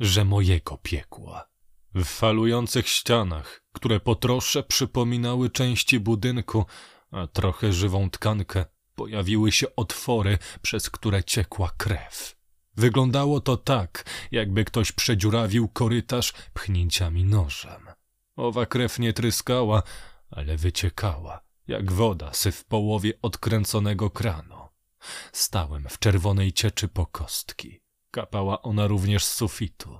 że mojego piekła. W falujących ścianach, które po trosze przypominały części budynku, a trochę żywą tkankę, pojawiły się otwory, przez które ciekła krew. Wyglądało to tak, jakby ktoś przedziurawił korytarz pchnięciami nożem. Owa krew nie tryskała, ale wyciekała, jak woda sy w połowie odkręconego kranu. Stałem w czerwonej cieczy po kostki. Kapała ona również z sufitu.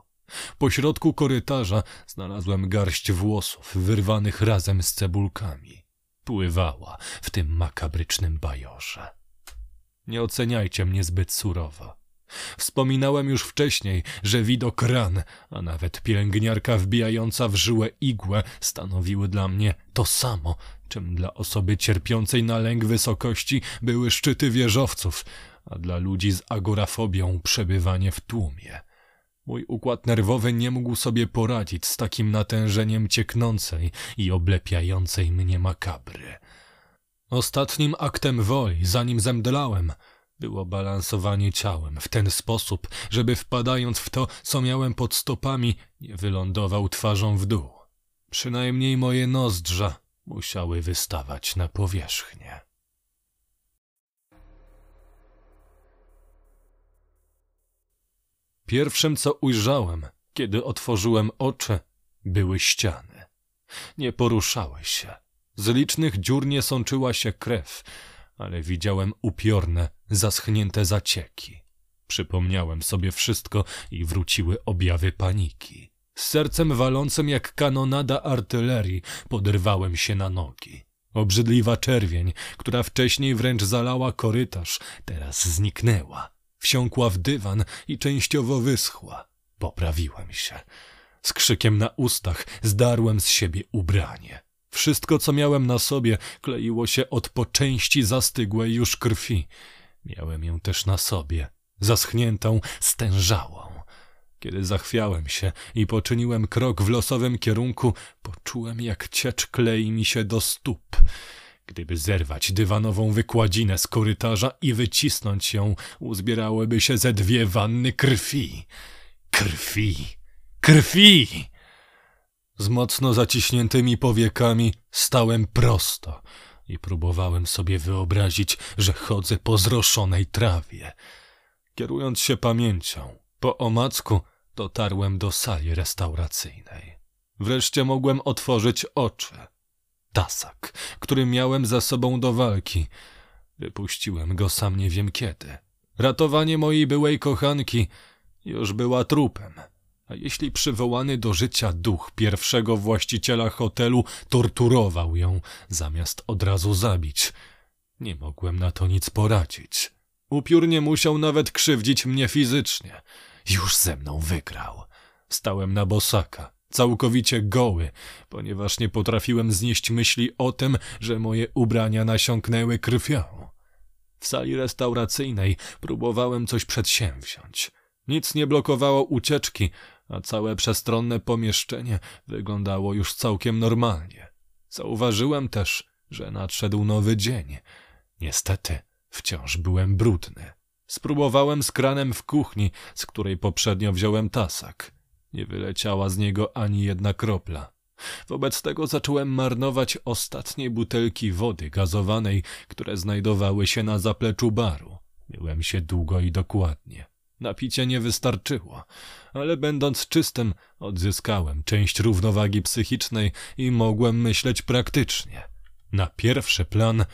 Po środku korytarza znalazłem garść włosów wyrwanych razem z cebulkami. Pływała w tym makabrycznym bajorze. Nie oceniajcie mnie zbyt surowo. Wspominałem już wcześniej, że widok ran, a nawet pielęgniarka wbijająca w żyłę igłę stanowiły dla mnie to samo, czym dla osoby cierpiącej na lęk wysokości były szczyty wieżowców, a dla ludzi z agorafobią przebywanie w tłumie. Mój układ nerwowy nie mógł sobie poradzić z takim natężeniem cieknącej i oblepiającej mnie makabry. Ostatnim aktem woli, zanim zemdlałem, było balansowanie ciałem w ten sposób, żeby wpadając w to, co miałem pod stopami, nie wylądował twarzą w dół. Przynajmniej moje nozdrza musiały wystawać na powierzchnię. Pierwszym, co ujrzałem, kiedy otworzyłem oczy, były ściany. Nie poruszały się. Z licznych dziur nie sączyła się krew, ale widziałem upiorne, zaschnięte zacieki. Przypomniałem sobie wszystko i wróciły objawy paniki. Z sercem walącym jak kanonada artylerii poderwałem się na nogi. Obrzydliwa czerwień, która wcześniej wręcz zalała korytarz, teraz zniknęła. Wsiąkła w dywan i częściowo wyschła. Poprawiłem się. Z krzykiem na ustach zdarłem z siebie ubranie. Wszystko, co miałem na sobie, kleiło się od po części zastygłej już krwi. Miałem ją też na sobie, zaschniętą, stężałą. Kiedy zachwiałem się i poczyniłem krok w losowym kierunku, poczułem, jak ciecz klei mi się do stóp. Gdyby zerwać dywanową wykładzinę z korytarza i wycisnąć ją, uzbierałyby się ze dwie wanny krwi. Krwi! Krwi! Z mocno zaciśniętymi powiekami stałem prosto i próbowałem sobie wyobrazić, że chodzę po zroszonej trawie. Kierując się pamięcią, po omacku dotarłem do sali restauracyjnej. Wreszcie mogłem otworzyć oczy. Tasak, który miałem za sobą do walki. Wypuściłem go sam nie wiem kiedy. Ratowanie mojej byłej kochanki już była trupem. A jeśli przywołany do życia duch pierwszego właściciela hotelu torturował ją, zamiast od razu zabić, nie mogłem na to nic poradzić. Upiór nie musiał nawet krzywdzić mnie fizycznie. Już ze mną wygrał. Stałem na bosaka, całkowicie goły, ponieważ nie potrafiłem znieść myśli o tym, że moje ubrania nasiąknęły krwią. W sali restauracyjnej próbowałem coś przedsięwziąć. Nic nie blokowało ucieczki, a całe przestronne pomieszczenie wyglądało już całkiem normalnie. Zauważyłem też, że nadszedł nowy dzień. Niestety, wciąż byłem brudny. Spróbowałem z kranem w kuchni, z której poprzednio wziąłem tasak. Nie wyleciała z niego ani jedna kropla. Wobec tego zacząłem marnować ostatnie butelki wody gazowanej, które znajdowały się na zapleczu baru. Myłem się długo i dokładnie. Napicie nie wystarczyło, ale będąc czystym, odzyskałem część równowagi psychicznej i mogłem myśleć praktycznie. Na pierwszy plan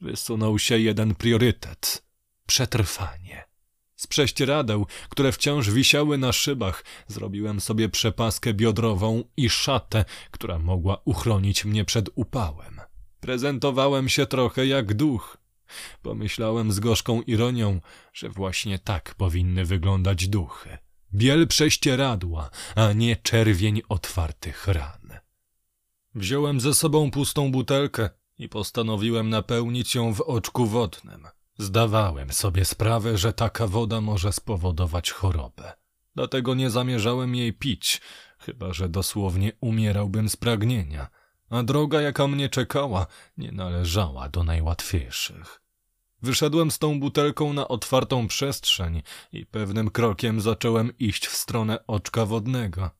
wysunął się jeden priorytet przetrwanie. Z prześcieradeł, które wciąż wisiały na szybach, zrobiłem sobie przepaskę biodrową i szatę, która mogła uchronić mnie przed upałem. Prezentowałem się trochę jak duch, Pomyślałem z gorzką ironią, że właśnie tak powinny wyglądać duchy. Biel prześcieradła, a nie czerwień otwartych ran. Wziąłem ze sobą pustą butelkę i postanowiłem napełnić ją w oczku wodnym. Zdawałem sobie sprawę, że taka woda może spowodować chorobę. Dlatego nie zamierzałem jej pić, chyba że dosłownie umierałbym z pragnienia, a droga, jaka mnie czekała, nie należała do najłatwiejszych. Wyszedłem z tą butelką na otwartą przestrzeń i pewnym krokiem zacząłem iść w stronę oczka wodnego.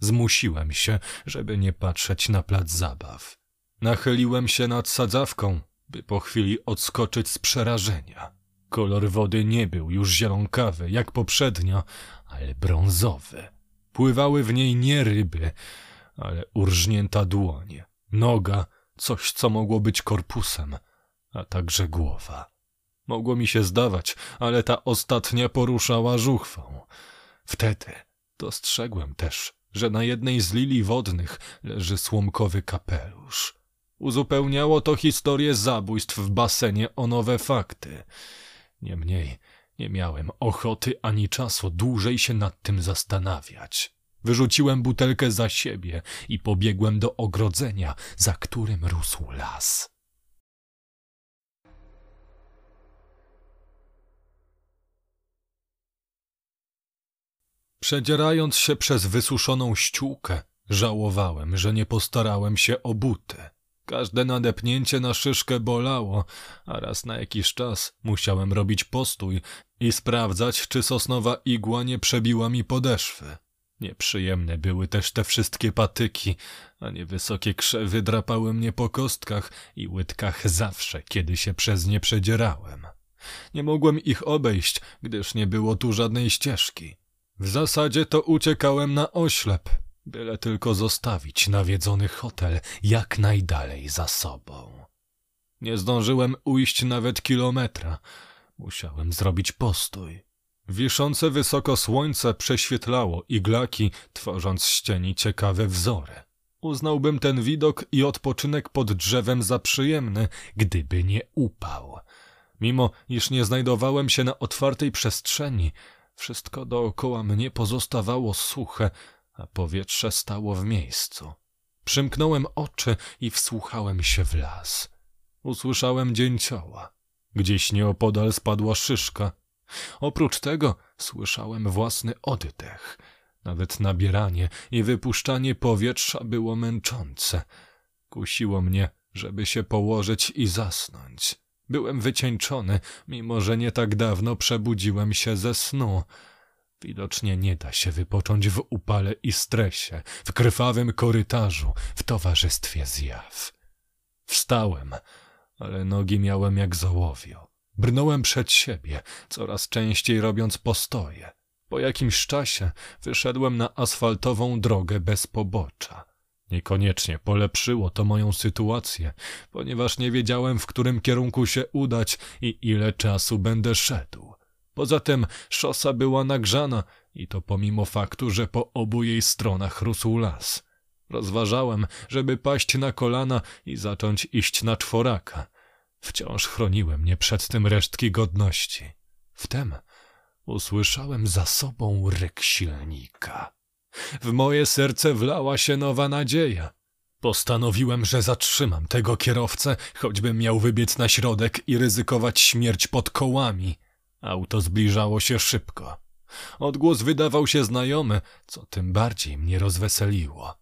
Zmusiłem się, żeby nie patrzeć na plac zabaw. Nachyliłem się nad sadzawką, by po chwili odskoczyć z przerażenia. Kolor wody nie był już zielonkawy, jak poprzednio, ale brązowy. Pływały w niej nie ryby, ale urżnięta dłoń, noga, coś co mogło być korpusem, a także głowa. Mogło mi się zdawać, ale ta ostatnia poruszała żuchwą. Wtedy dostrzegłem też, że na jednej z lilii wodnych leży słomkowy kapelusz. Uzupełniało to historię zabójstw w basenie o nowe fakty. Niemniej nie miałem ochoty ani czasu dłużej się nad tym zastanawiać. Wyrzuciłem butelkę za siebie i pobiegłem do ogrodzenia, za którym rósł las. Przedzierając się przez wysuszoną ściółkę, żałowałem, że nie postarałem się o buty. Każde nadepnięcie na szyszkę bolało, a raz na jakiś czas musiałem robić postój i sprawdzać, czy sosnowa igła nie przebiła mi podeszwy. Nieprzyjemne były też te wszystkie patyki, a niewysokie krzewy drapały mnie po kostkach i łydkach zawsze, kiedy się przez nie przedzierałem. Nie mogłem ich obejść, gdyż nie było tu żadnej ścieżki. W zasadzie to uciekałem na oślep, byle tylko zostawić nawiedzony hotel jak najdalej za sobą. Nie zdążyłem ujść nawet kilometra. Musiałem zrobić postój. Wiszące wysoko słońce prześwietlało iglaki, tworząc z cieni ciekawe wzory. Uznałbym ten widok i odpoczynek pod drzewem za przyjemny, gdyby nie upał. Mimo, iż nie znajdowałem się na otwartej przestrzeni, wszystko dookoła mnie pozostawało suche, a powietrze stało w miejscu. Przymknąłem oczy i wsłuchałem się w las. Usłyszałem dzięcioła. Gdzieś nieopodal spadła szyszka. Oprócz tego słyszałem własny oddech. Nawet nabieranie i wypuszczanie powietrza było męczące. Kusiło mnie, żeby się położyć i zasnąć. Byłem wycieńczony, mimo że nie tak dawno przebudziłem się ze snu. Widocznie nie da się wypocząć w upale i stresie, w krwawym korytarzu, w towarzystwie zjaw. Wstałem, ale nogi miałem jak zołowio. Brnąłem przed siebie, coraz częściej robiąc postoje. Po jakimś czasie wyszedłem na asfaltową drogę bez pobocza. Niekoniecznie polepszyło to moją sytuację, ponieważ nie wiedziałem, w którym kierunku się udać i ile czasu będę szedł. Poza tym szosa była nagrzana i to pomimo faktu, że po obu jej stronach rósł las. Rozważałem, żeby paść na kolana i zacząć iść na czworaka. Wciąż chroniły mnie przed tym resztki godności. Wtem usłyszałem za sobą ryk silnika. W moje serce wlała się nowa nadzieja. Postanowiłem, że zatrzymam tego kierowcę, choćbym miał wybiec na środek i ryzykować śmierć pod kołami. Auto zbliżało się szybko. Odgłos wydawał się znajomy, co tym bardziej mnie rozweseliło.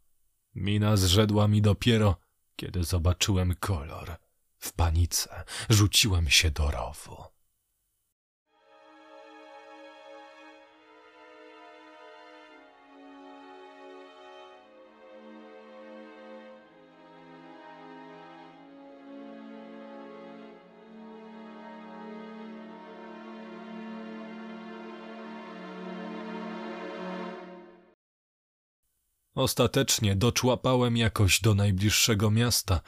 Mina zrzedła mi dopiero, kiedy zobaczyłem kolor. W panice rzuciłem się do rowu. Ostatecznie doczłapałem jakoś do najbliższego miasta,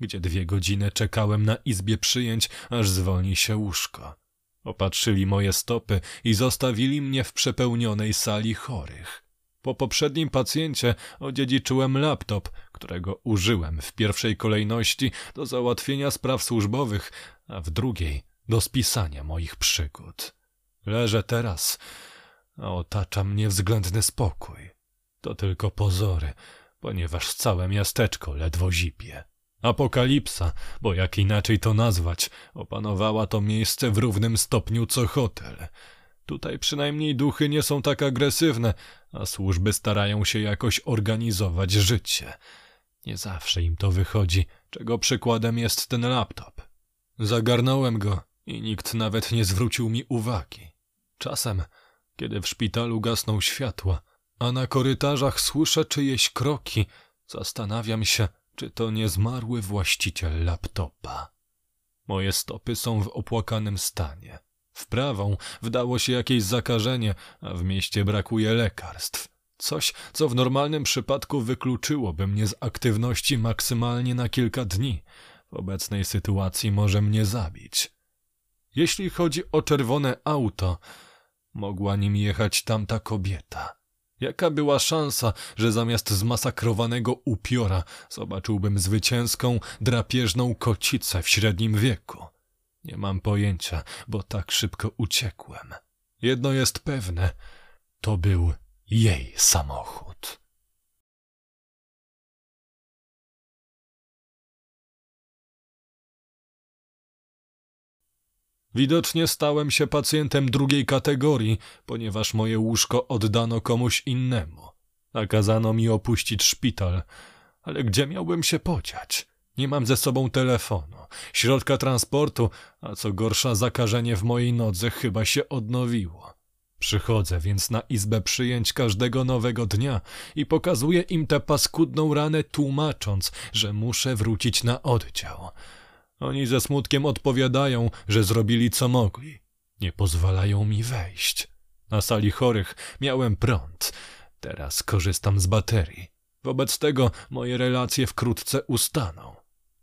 gdzie dwie godziny czekałem na izbie przyjęć, aż zwolni się łóżko. Opatrzyli moje stopy i zostawili mnie w przepełnionej sali chorych. Po poprzednim pacjencie odziedziczyłem laptop, którego użyłem w pierwszej kolejności do załatwienia spraw służbowych, a w drugiej do spisania moich przygód. Leżę teraz, a otacza mnie względny spokój. To tylko pozory, ponieważ całe miasteczko ledwo zipie. Apokalipsa, bo jak inaczej to nazwać, opanowała to miejsce w równym stopniu co hotel. Tutaj przynajmniej duchy nie są tak agresywne, a służby starają się jakoś organizować życie. Nie zawsze im to wychodzi, czego przykładem jest ten laptop. Zagarnąłem go i nikt nawet nie zwrócił mi uwagi. Czasem, kiedy w szpitalu gasną światła, a na korytarzach słyszę czyjeś kroki, zastanawiam się, czy to nie zmarły właściciel laptopa. Moje stopy są w opłakanym stanie. W prawą wdało się jakieś zakażenie, a w mieście brakuje lekarstw. Coś, co w normalnym przypadku wykluczyłoby mnie z aktywności maksymalnie na kilka dni. W obecnej sytuacji może mnie zabić. Jeśli chodzi o czerwone auto, mogła nim jechać tamta kobieta. Jaka była szansa, że zamiast zmasakrowanego upiora zobaczyłbym zwycięską, drapieżną kocicę w średnim wieku? Nie mam pojęcia, bo tak szybko uciekłem. Jedno jest pewne, to był jej samochód. Widocznie stałem się pacjentem drugiej kategorii, ponieważ moje łóżko oddano komuś innemu. Nakazano mi opuścić szpital, ale gdzie miałbym się podziać? Nie mam ze sobą telefonu, środka transportu, a co gorsza zakażenie w mojej nodze chyba się odnowiło. Przychodzę więc na izbę przyjęć każdego nowego dnia i pokazuję im tę paskudną ranę, tłumacząc, że muszę wrócić na oddział. Oni ze smutkiem odpowiadają, że zrobili co mogli. Nie pozwalają mi wejść. Na sali chorych miałem prąd. Teraz korzystam z baterii. Wobec tego moje relacje wkrótce ustaną.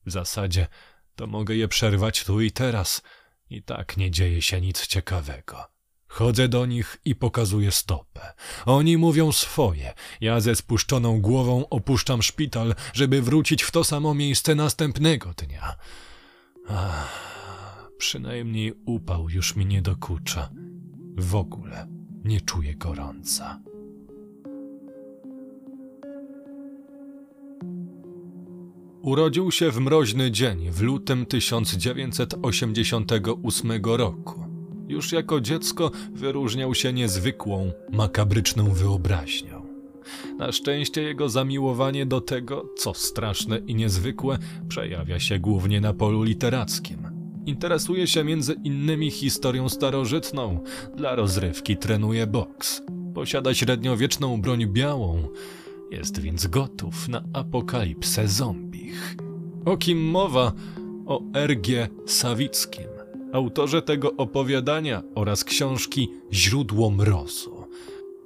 W zasadzie to mogę je przerwać tu i teraz. I tak nie dzieje się nic ciekawego. Chodzę do nich i pokazuję stopę. Oni mówią swoje. Ja ze spuszczoną głową opuszczam szpital, żeby wrócić w to samo miejsce następnego dnia. Ach, przynajmniej upał już mi nie dokucza. W ogóle nie czuję gorąca. Urodził się w mroźny dzień w lutym 1988 roku. Już jako dziecko wyróżniał się niezwykłą, makabryczną wyobraźnią. Na szczęście jego zamiłowanie do tego, co straszne i niezwykłe, przejawia się głównie na polu literackim. Interesuje się między innymi historią starożytną, dla rozrywki trenuje boks. Posiada średniowieczną broń białą, jest więc gotów na apokalipsę zombich. O kim mowa? O R.G. Sawickim, autorze tego opowiadania oraz książki Źródło mrozu.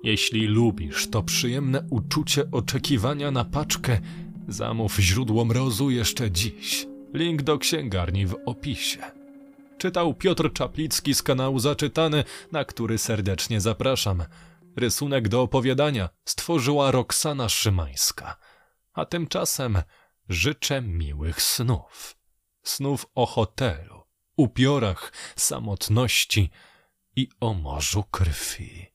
Jeśli lubisz to przyjemne uczucie oczekiwania na paczkę, zamów źródło mrozu jeszcze dziś. Link do księgarni w opisie. Czytał Piotr Czaplicki z kanału Zaczytany, na który serdecznie zapraszam. Rysunek do opowiadania stworzyła Roxana Szymańska. A tymczasem życzę miłych snów. Snów o hotelu, upiorach, samotności i o morzu krwi.